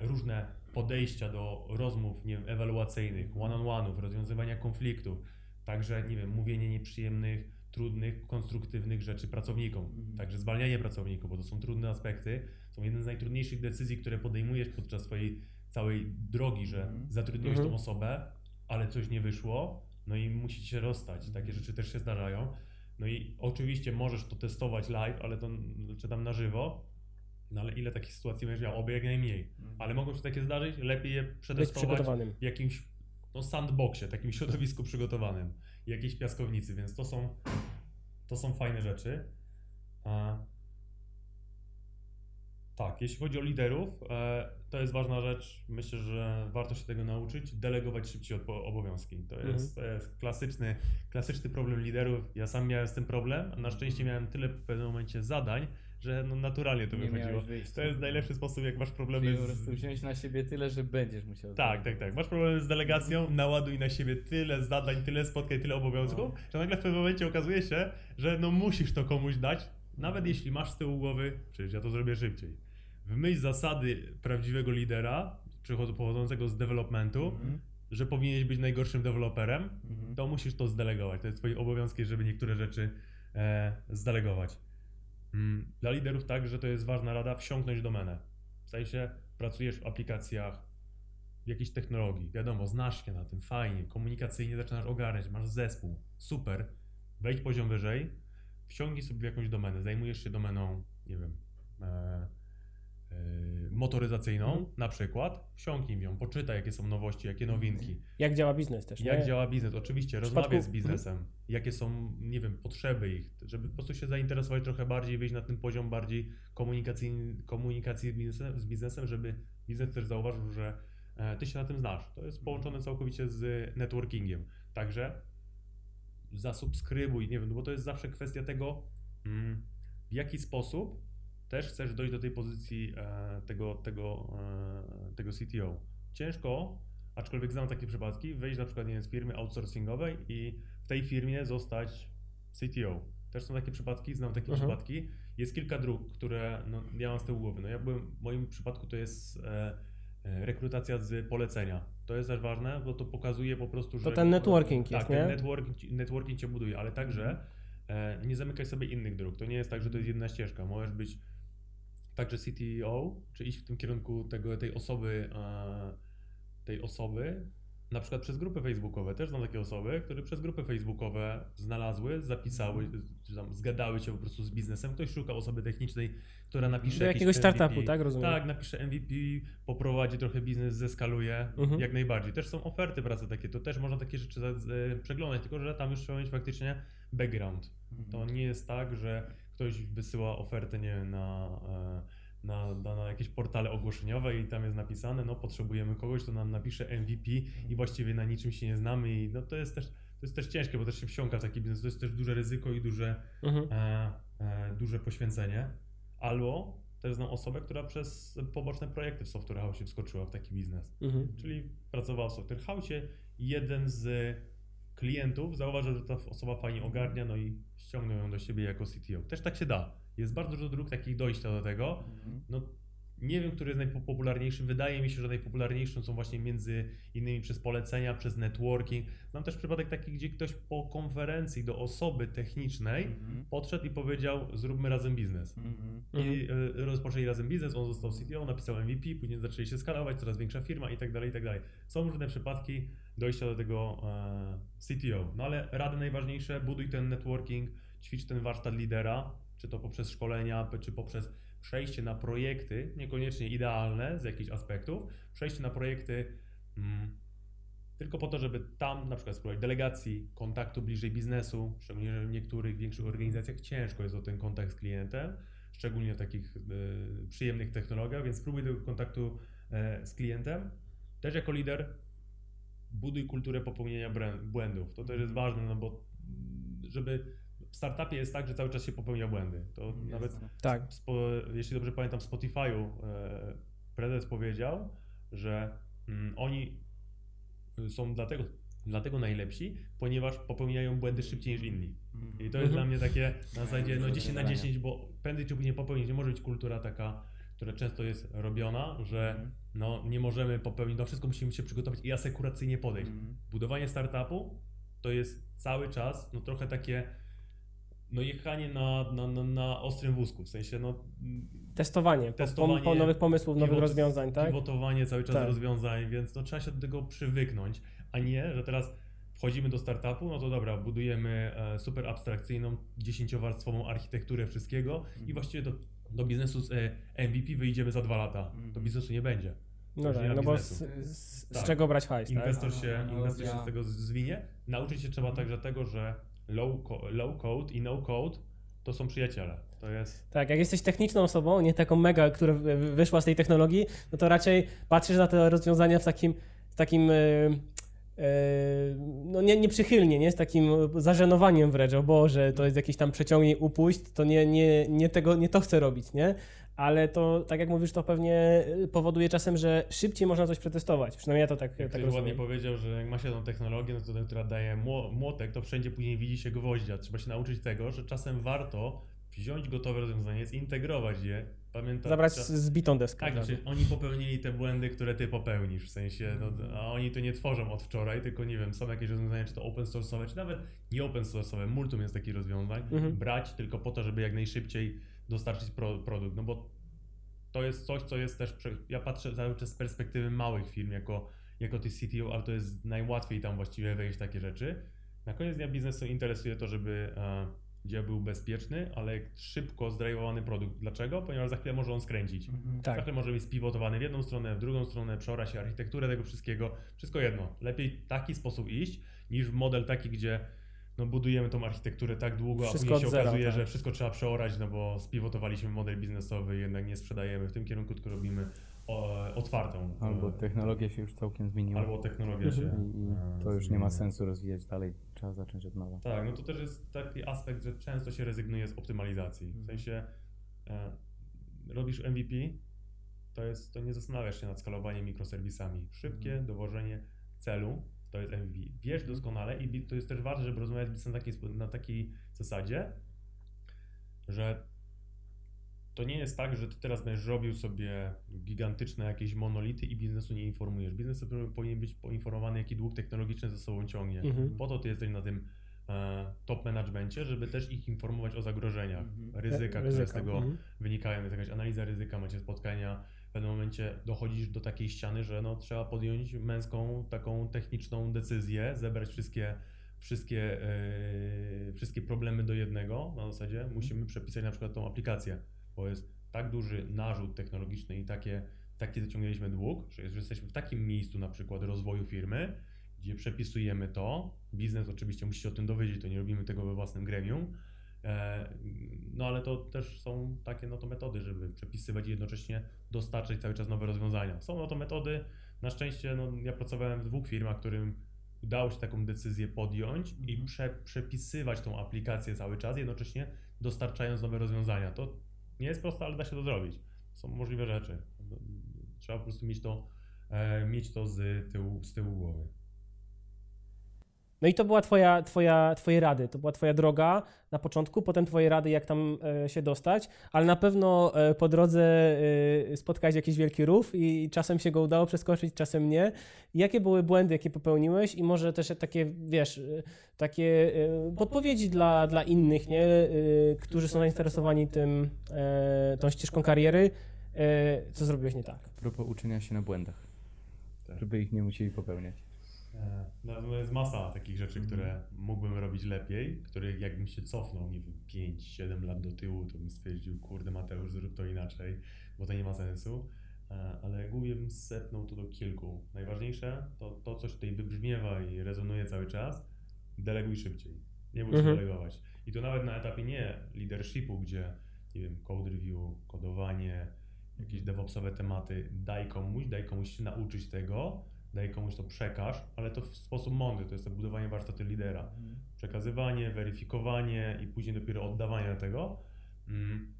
Speaker 1: różne podejścia do rozmów, nie wiem, ewaluacyjnych, one-on-one'ów, rozwiązywania konfliktów, także, nie wiem, mówienie nieprzyjemnych, trudnych, konstruktywnych rzeczy pracownikom,
Speaker 3: Mhm.
Speaker 1: także zwalnianie pracowników, bo to są trudne aspekty, są jedne z najtrudniejszych decyzji, które podejmujesz podczas swojej całej drogi, że
Speaker 3: Mhm.
Speaker 1: zatrudniłeś
Speaker 2: Mhm.
Speaker 1: tą osobę, ale coś nie wyszło, no i musicie się rozstać, takie rzeczy też się zdarzają. No i oczywiście możesz to testować live, ale to czy tam na żywo, no ale ile takich sytuacji będziesz miał? Oby jak najmniej. Ale mogą się takie zdarzyć, lepiej je przetestować w jakimś no, sandboxie, takim środowisku przygotowanym, jakiejś piaskownicy, więc to są, to są fajne rzeczy. A, tak, jeśli chodzi o liderów, e, to jest ważna rzecz. Myślę, że warto się tego nauczyć. Delegować szybciej obowiązki. To
Speaker 2: Mhm.
Speaker 1: jest, to jest klasyczny, klasyczny problem liderów. Ja sam miałem z tym problem. Na szczęście miałem tyle w pewnym momencie zadań, że no naturalnie to
Speaker 3: Nie
Speaker 1: wychodziło. To jest najlepszy sposób, jak masz
Speaker 3: Czyli
Speaker 1: problemy
Speaker 3: po prostu
Speaker 1: z,
Speaker 3: wziąć na siebie tyle, że będziesz musiał.
Speaker 1: tak, tak, tak. Masz problemy z delegacją, naładuj na siebie tyle zadań, tyle spotkań, tyle obowiązków, że nagle w pewnym momencie okazuje się, że no musisz to komuś dać, nawet jeśli masz z tyłu głowy, przecież ja to zrobię szybciej. W myśl zasady prawdziwego lidera, pochodzącego z developmentu,
Speaker 3: Mhm.
Speaker 1: że powinieneś być najgorszym deweloperem,
Speaker 3: Mhm.
Speaker 1: to musisz to zdelegować. To jest twoim obowiązkiem, żeby niektóre rzeczy e, zdelegować. Mm, Dla liderów tak, że to jest ważna rada, wsiąknąć domenę. W sensie pracujesz w aplikacjach, w jakiejś technologii, wiadomo, znasz się na tym, fajnie, komunikacyjnie zaczynasz ogarniać, masz zespół, super, wejdź poziom wyżej, wsiągnij sobie w jakąś domenę, zajmujesz się domeną, nie wiem, e, motoryzacyjną
Speaker 2: Mhm.
Speaker 1: na przykład, wsiąknij ją, poczytaj jakie są nowości, jakie nowinki,
Speaker 2: Jak działa biznes też,
Speaker 1: jak
Speaker 2: nie?
Speaker 1: działa biznes? Oczywiście,
Speaker 2: W
Speaker 1: rozmawiaj
Speaker 2: przypadku-
Speaker 1: z biznesem. Jakie są, nie wiem, potrzeby ich, żeby po prostu się zainteresować trochę bardziej, wyjść na ten poziom bardziej komunikacji, komunikacji z biznesem, z biznesem, żeby biznes też zauważył, że e, ty się na tym znasz. To jest połączone całkowicie z networkingiem. Także zasubskrybuj, nie wiem, bo to jest zawsze kwestia tego, mm, w jaki sposób też chcesz dojść do tej pozycji e, tego, tego, e, tego CTO. Ciężko, aczkolwiek znam takie przypadki, wejść na przykład nie wiem, z firmy outsourcingowej i w tej firmie zostać CTO. Też są takie przypadki, znam takie
Speaker 2: Mhm.
Speaker 1: przypadki. Jest kilka dróg, które no, ja mam z tyłu głowy. No ja byłem, w moim przypadku to jest e, e, rekrutacja z polecenia. To jest też ważne, bo to pokazuje po prostu, że...
Speaker 2: ten networking
Speaker 1: tak,
Speaker 2: jest,
Speaker 1: ten
Speaker 2: nie?
Speaker 1: networking, ci- networking cię buduje, ale także e, nie zamykaj sobie innych dróg. To nie jest tak, że to jest jedna ścieżka. Możesz być także CTO, czy iść w tym kierunku tego, tej osoby, e, tej osoby, na przykład przez grupy facebookowe. Też znam takie osoby, które przez grupy facebookowe znalazły, zapisały, czy tam zgadały się po prostu z biznesem. Ktoś szuka osoby technicznej, która napisze
Speaker 2: Do jakiegoś startupu,
Speaker 1: MVP.
Speaker 2: tak? Rozumiem.
Speaker 1: Tak, napisze MVP, poprowadzi trochę biznes, zeskaluje,
Speaker 2: Mhm.
Speaker 1: jak najbardziej. Też są oferty pracy takie, to też można takie rzeczy z- przeglądać, tylko że tam już trzeba mieć faktycznie background. To nie jest tak, że ktoś wysyła ofertę, nie wiem, na, e, na, na, na jakieś portale ogłoszeniowe i tam jest napisane, no potrzebujemy kogoś, kto nam napisze MVP i właściwie na niczym się nie znamy i no to jest też, to jest też ciężkie, bo też się wsiąka w taki biznes, to jest też duże ryzyko i duże,
Speaker 2: Mhm.
Speaker 1: e, e, duże poświęcenie. Albo też znam osobę, która przez poboczne projekty w Software House wskoczyła w taki biznes.
Speaker 2: Mhm.
Speaker 1: Czyli pracowała w Software House, jeden z klientów zauważył, że ta osoba fajnie ogarnia, no i ściągnął ją do siebie jako CTO. Też tak się da. Jest bardzo dużo dróg takich dojścia do tego. No, nie wiem, który jest najpopularniejszy. Wydaje mi się, że najpopularniejsze są właśnie między innymi przez polecenia, przez networking. Mam też przypadek taki, gdzie ktoś po konferencji do osoby technicznej
Speaker 3: Mhm.
Speaker 1: podszedł i powiedział: Zróbmy razem biznes.
Speaker 3: Mhm.
Speaker 1: I y, rozpoczęli razem biznes, on został CTO, napisał MVP, później zaczęli się skalować, coraz większa firma i tak dalej, i tak dalej. Są różne przypadki dojścia do tego e, CTO. No ale rady najważniejsze, buduj ten networking, ćwicz ten warsztat lidera, czy to poprzez szkolenia, czy poprzez przejście na projekty, niekoniecznie idealne z jakichś aspektów, przejście na projekty mm, tylko po to, żeby tam na przykład spróbować delegacji, kontaktu bliżej biznesu, szczególnie że w niektórych większych organizacjach ciężko jest o ten kontakt z klientem, szczególnie w takich e, przyjemnych technologiach, więc spróbuj tego kontaktu e, z klientem. Też jako lider buduj kulturę popełnienia błędów. To też jest ważne, no bo mm, żeby w startupie jest tak, że cały czas się popełnia błędy. To nawet
Speaker 2: Tak.
Speaker 1: spo, jeśli dobrze pamiętam, w Spotify'u e, prezes powiedział, że mm, oni są dlatego, dlatego najlepsi, ponieważ popełniają błędy szybciej niż inni. I to jest
Speaker 2: Mhm.
Speaker 1: dla mnie takie na zasadzie no
Speaker 3: Dobre
Speaker 1: 10 na
Speaker 3: zdanie.
Speaker 1: 10, bo prędzej czy później popełnić. Nie może być kultura taka, która często jest robiona, że
Speaker 3: Mhm.
Speaker 1: no, nie możemy popełnić, do wszystko musimy się przygotować i asekuracyjnie podejść.
Speaker 3: Mhm.
Speaker 1: Budowanie startupu to jest cały czas no trochę takie no jechanie na, na, na, na ostrym wózku, w sensie no
Speaker 2: Testowanie, po, po,
Speaker 1: Testowanie,
Speaker 2: po nowych pomysłów, nowych
Speaker 1: pivot-
Speaker 2: rozwiązań, tak?
Speaker 1: pivotowanie cały czas
Speaker 2: Tak.
Speaker 1: rozwiązań, więc no, trzeba się do tego przywyknąć, a nie, że teraz wchodzimy do startupu, no to dobra, budujemy e, super abstrakcyjną, dziesięciowarstwową architekturę wszystkiego
Speaker 2: Mhm.
Speaker 1: i właściwie do, do biznesu z e, MVP wyjdziemy za dwa lata.
Speaker 3: Mhm.
Speaker 1: Do biznesu nie będzie.
Speaker 2: No tak, no bo z, z, z
Speaker 1: Tak.
Speaker 2: czego brać hajs, tak?
Speaker 1: Inwestor się,
Speaker 3: Analogia-
Speaker 1: inwestor się z tego zwinie. Nauczyć się trzeba także tego, że low, low code i no code to są przyjaciele. To jest
Speaker 2: Tak, jak jesteś techniczną osobą, nie taką mega, która wy- wy- wyszła z tej technologii, no to raczej patrzysz na te rozwiązania w takim, w takim e, e, no nie, nieprzychylnie, nie? Z takim zażenowaniem wręcz, o Boże, to jest jakiś tam przeciągnie, upuść, to nie, nie, nie, tego, nie to chcę robić, nie? Ale to, tak jak mówisz, to pewnie powoduje czasem, że szybciej można coś przetestować. Przynajmniej ja to tak,
Speaker 1: Jak
Speaker 2: tak
Speaker 1: ktoś ładnie
Speaker 2: rozumiem.
Speaker 1: powiedział, że jak ma się tą technologię, no która daje mło- młotek, to wszędzie później widzi się gwoździa. Trzeba się nauczyć tego, że czasem warto wziąć gotowe rozwiązanie, zintegrować je, pamiętać.
Speaker 2: Zabrać
Speaker 1: czas-
Speaker 2: z bitą deskę.
Speaker 1: Tak, znaczy oni popełnili te błędy, które ty popełnisz, w sensie, no, a oni to nie tworzą od wczoraj, tylko nie wiem, są jakieś rozwiązania, czy to open source'owe, czy nawet nie open source'owe, multum jest takich rozwiązań,
Speaker 2: Mhm.
Speaker 1: brać tylko po to, żeby jak najszybciej dostarczyć pro, produkt, no bo to jest coś, co jest też, prze- ja patrzę cały czas z perspektywy małych firm, jako, jako ty CTO, ale to jest najłatwiej tam właściwie wejść w takie rzeczy. Na koniec dnia biznesu interesuje to, żeby e, dział był bezpieczny, ale szybko zdrajwowany produkt. Dlaczego? Ponieważ za chwilę może on skręcić.
Speaker 3: Mhm.
Speaker 2: Tak.
Speaker 1: Za chwilę może być spivotowany w jedną stronę, w drugą stronę, przeora się architekturę tego wszystkiego. Wszystko jedno. Lepiej taki sposób iść, niż w model taki, gdzie no, budujemy tą architekturę tak długo,
Speaker 2: Wszystko
Speaker 1: a później się
Speaker 2: zera,
Speaker 1: okazuje,
Speaker 2: tak.
Speaker 1: że wszystko trzeba przeorać, no bo spiwotowaliśmy model biznesowy, jednak nie sprzedajemy w tym kierunku, tylko robimy o, otwartą.
Speaker 4: Albo
Speaker 1: e,
Speaker 4: technologia się już całkiem zmieniła.
Speaker 1: albo technologia się.
Speaker 4: I, i
Speaker 1: e,
Speaker 4: to już nie ma sensu rozwijać dalej, trzeba zacząć od nowa.
Speaker 1: Tak, no to też jest taki aspekt, że często się rezygnuje z optymalizacji. W sensie e, robisz MVP, to jest, to nie zastanawiasz się nad skalowaniem mikroserwisami. Szybkie
Speaker 4: Mhm.
Speaker 1: dowożenie celu to jest MVP. Wiesz doskonale i to jest też ważne, żeby rozmawiać z biznesem na takiej, na takiej zasadzie, że to nie jest tak, że ty teraz będziesz robił sobie gigantyczne jakieś monolity i biznesu nie informujesz. Biznes powinien być poinformowany, jaki dług technologiczny ze sobą ciągnie.
Speaker 2: Mhm.
Speaker 1: Po to ty jesteś na tym e, top managemencie, żeby też ich informować o zagrożeniach,
Speaker 3: Mhm.
Speaker 1: ryzyka, które z
Speaker 2: Ryzyka,
Speaker 1: tego
Speaker 2: mhm.
Speaker 1: wynikają. Jest jakaś analiza ryzyka, macie spotkania. W pewnym momencie dochodzisz do takiej ściany, że no, trzeba podjąć męską, taką techniczną decyzję, zebrać wszystkie, wszystkie, e, wszystkie problemy do jednego. Na zasadzie musimy przepisać na przykład tą aplikację, bo jest tak duży narzut technologiczny i takie, taki zaciągnęliśmy dług, że że jesteśmy w takim miejscu na przykład rozwoju firmy, gdzie przepisujemy to. Biznes oczywiście musi się o tym dowiedzieć, to nie robimy tego we własnym gremium. E, No ale to też są takie no to metody, żeby przepisywać i jednocześnie dostarczać cały czas nowe rozwiązania. Są no to metody, na szczęście no, ja pracowałem w dwóch firmach, którym udało się taką decyzję podjąć i
Speaker 3: Mhm.
Speaker 1: prze, przepisywać tą aplikację cały czas, jednocześnie dostarczając nowe rozwiązania. To nie jest proste, ale da się to zrobić. są możliwe rzeczy. Trzeba po prostu mieć to, e, mieć to z tyłu, z tyłu głowy.
Speaker 2: No i to była twoja, twoja, twoje rady, to była twoja droga na początku, potem twoje rady, jak tam e, się dostać, ale na pewno e, po drodze e, spotkałeś jakiś wielki rów i czasem się go udało przeskoczyć, czasem nie. Jakie były błędy, jakie popełniłeś i może też takie, wiesz, takie podpowiedzi dla, dla innych, nie, którzy są zainteresowani tym, tą ścieżką kariery, co zrobiłeś nie tak?
Speaker 4: A propos uczenia się na błędach.
Speaker 1: Tak.
Speaker 4: Żeby ich nie musieli popełniać.
Speaker 1: E, No, jest masa takich rzeczy, które mógłbym robić lepiej, których jakbym się cofnął, nie wiem, 5-7 lat do tyłu, to bym stwierdził, kurde Mateusz, zrób to inaczej, bo to nie ma sensu. E, Ale głównie bym sepnął to do kilku. Najważniejsze to to, coś tutaj wybrzmiewa i rezonuje cały czas, deleguj szybciej. Nie bój się
Speaker 2: Mhm.
Speaker 1: delegować. I to nawet na etapie nie leadershipu, gdzie, nie wiem, code review, kodowanie, jakieś DevOpsowe tematy, daj komuś, daj komuś się nauczyć tego, daj komuś to przekaż, ale to w sposób mądry, to jest to budowanie warsztatu lidera. Przekazywanie, weryfikowanie i później dopiero oddawanie tego. Mm.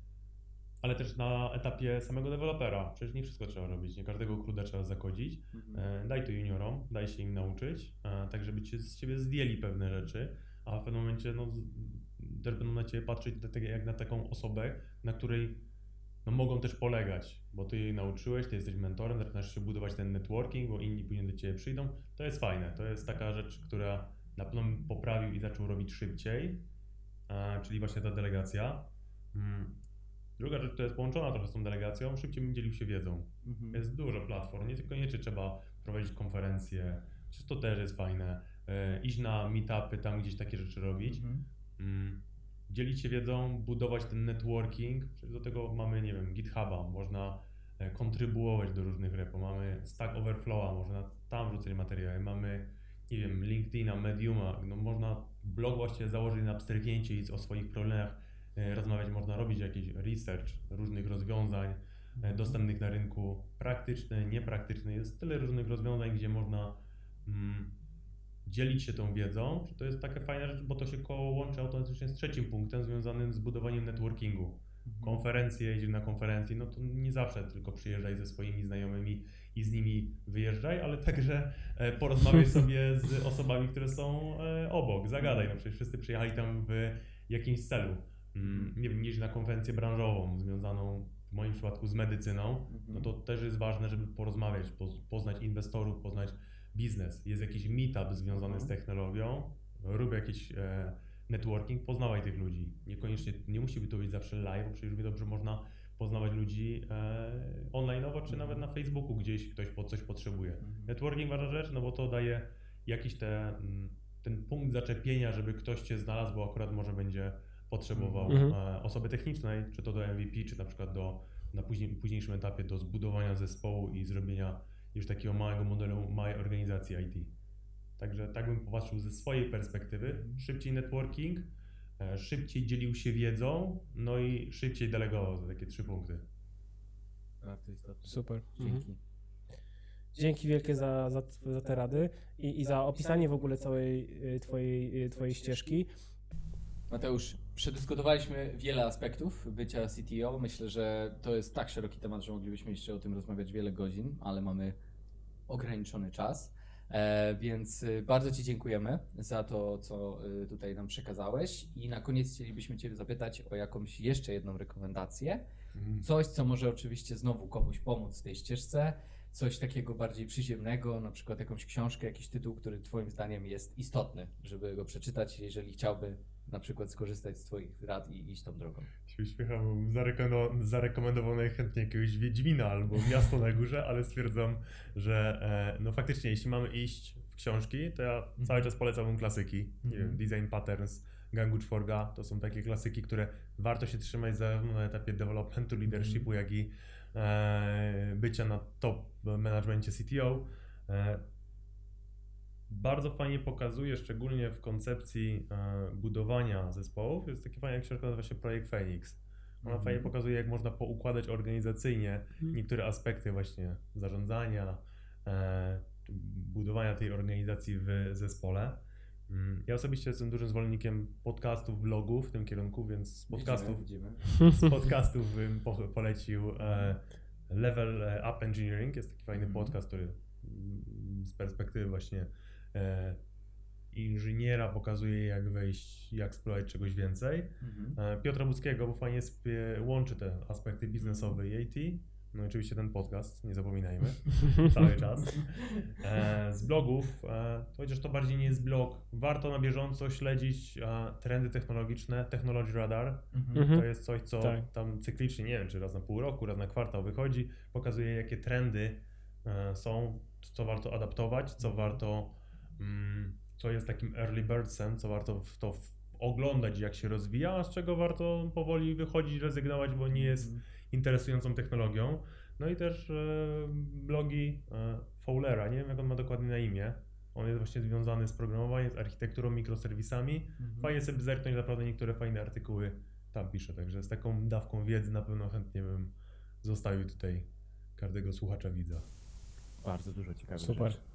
Speaker 1: Ale też na etapie samego dewelopera. Przecież nie wszystko trzeba robić, nie każdego kruda trzeba zakodzić. E, Daj to juniorom, daj się im nauczyć, e, tak żeby cię, z ciebie zdjęli pewne rzeczy, a w pewnym momencie no, też będą na ciebie patrzeć jak na taką osobę, na której no, mogą też polegać, bo ty jej nauczyłeś, ty jesteś mentorem, zaczynasz się budować ten networking, bo inni później do ciebie przyjdą. To jest fajne, to jest taka rzecz, która na pewno poprawił i zaczął robić szybciej, czyli właśnie ta delegacja. Mm. Druga rzecz, która jest połączona trochę z tą delegacją, szybciej bym dzielił się wiedzą. Jest dużo platform, nie tylko niekoniecznie trzeba prowadzić konferencje, to też jest fajne, e, iść na meetupy, tam gdzieś takie rzeczy robić, mm, dzielić się wiedzą, budować ten networking, przecież do tego mamy, nie wiem, GitHuba, można e, kontrybuować do różnych repo, mamy Stack Overflowa, można tam wrzucać materiały, mamy, nie wiem, LinkedIna, Mediuma, no można blog właściwie założyć na abstrygięcie i o swoich problemach e, rozmawiać, można robić jakiś research różnych rozwiązań, e, dostępnych na rynku, praktyczny, niepraktyczny. Jest tyle różnych rozwiązań, gdzie można mm, dzielić się tą wiedzą. To jest taka fajna rzecz, bo to się koło łączy automatycznie z trzecim punktem związanym z budowaniem networkingu. Konferencje, jedziesz na konferencje, no to nie zawsze tylko przyjeżdżaj ze swoimi znajomymi i z nimi wyjeżdżaj, ale także e, porozmawiaj [laughs] sobie z osobami, które są e, obok, zagadaj. No przecież wszyscy przyjechali tam w jakimś celu. Mm, Nie wiem, jeźdź na konferencję branżową związaną w moim przypadku z medycyną, no to też jest ważne, żeby porozmawiać, poz- poznać inwestorów, poznać biznes. Jest jakiś meetup związany z technologią, rób jakiś e, networking, poznawaj tych ludzi. Niekoniecznie, nie musi być to być zawsze live, bo przecież równie dobrze można poznawać ludzi e, online'owo, czy nawet na Facebooku gdzieś ktoś po coś potrzebuje. Networking ważna rzecz, no bo to daje jakiś te, mm, ten punkt zaczepienia, żeby ktoś Cię znalazł, bo akurat może będzie potrzebował
Speaker 2: Mhm.
Speaker 1: e, osoby technicznej, czy to do MVP, czy na przykład do, na później, późniejszym etapie do zbudowania zespołu i zrobienia już takiego małego modelu małej organizacji IT. Także tak bym popatrzył ze swojej perspektywy. Szybciej networking, e, szybciej dzielił się wiedzą, no i szybciej delegował. To takie trzy punkty.
Speaker 3: Bardzo istotne.
Speaker 2: Super. Mhm.
Speaker 3: Dzięki.
Speaker 2: Dzięki wielkie za, za, za te rady i, i za opisanie w ogóle całej y, twojej, y, twojej ścieżki.
Speaker 3: Mateusz, przedyskutowaliśmy wiele aspektów bycia CTO. Myślę, że to jest tak szeroki temat, że moglibyśmy jeszcze o tym rozmawiać wiele godzin, ale mamy ograniczony czas. E, więc y, bardzo Ci dziękujemy za to, co y, tutaj nam przekazałeś. I na koniec chcielibyśmy Cię zapytać o jakąś jeszcze jedną rekomendację. Coś, co może oczywiście znowu komuś pomóc w tej ścieżce, coś takiego bardziej przyziemnego, na przykład jakąś książkę, jakiś tytuł, który Twoim zdaniem jest istotny, żeby go przeczytać, jeżeli chciałby na przykład skorzystać z Twoich rad i iść tą drogą.
Speaker 1: się uśmiecham, zarekomendował, zarekomendował najchętniej jakiegoś Wiedźmina albo Miasto na Górze, ale stwierdzam, że e, no faktycznie, jeśli mamy iść w książki, to ja cały czas polecałbym klasyki. Nie wiem, Design Patterns, Gangu Czworga, to są takie klasyki, które warto się trzymać zarówno na etapie developmentu, leadershipu, jak i e, bycia na top managemencie CTO. E, bardzo fajnie pokazuje, szczególnie w koncepcji e, budowania zespołów, jest taki fajny książka, nazywa się Projekt Phoenix. Ona fajnie pokazuje, jak można poukładać organizacyjnie niektóre aspekty właśnie zarządzania, e, budowania tej organizacji w zespole. Mm, Ja osobiście jestem dużym zwolennikiem podcastów, vlogów w tym kierunku, więc z podcastów,
Speaker 3: Widzimy, [laughs]
Speaker 1: z podcastów bym po, polecił e, Level Up Engineering. Jest taki fajny
Speaker 3: Mhm.
Speaker 1: podcast, który mm, z perspektywy właśnie inżyniera pokazuje, jak wejść, jak spróbować czegoś więcej.
Speaker 3: widzimy.
Speaker 1: E, Piotra Budzkiego, bo fajnie łączy te aspekty biznesowe i IT. No i oczywiście ten podcast, nie zapominajmy, [laughs] cały czas. E, z blogów, e, chociaż to bardziej nie jest blog, warto na bieżąco śledzić e, trendy technologiczne, Technology Radar.
Speaker 2: Mhm.
Speaker 1: To jest coś, co
Speaker 2: Tak.
Speaker 1: tam cyklicznie, nie wiem, czy raz na pół roku, raz na kwartał wychodzi, pokazuje jakie trendy e, są, co warto adaptować, co warto, mm, co jest takim early birdsem, co warto w to oglądać, jak się rozwija, a z czego warto powoli wychodzić, rezygnować, bo nie jest interesującą technologią. No i też e, blogi e, Fowlera, nie wiem jak on ma dokładnie na imię. On jest właśnie związany z programowaniem, z architekturą, mikroserwisami. Fajnie sobie zerknąć, naprawdę niektóre fajne artykuły tam pisze, także z taką dawką wiedzy na pewno chętnie bym zostawił tutaj każdego słuchacza widza.
Speaker 4: Bardzo dużo ciekawych
Speaker 2: Super.
Speaker 4: rzeczy.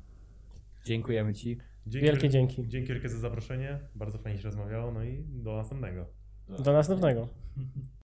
Speaker 3: Dziękujemy Ci.
Speaker 1: Dzięki,
Speaker 2: Wielkie dzięki.
Speaker 1: Dzięki wielkie za zaproszenie, bardzo fajnie się rozmawiało, no i do następnego.
Speaker 2: Do następnego.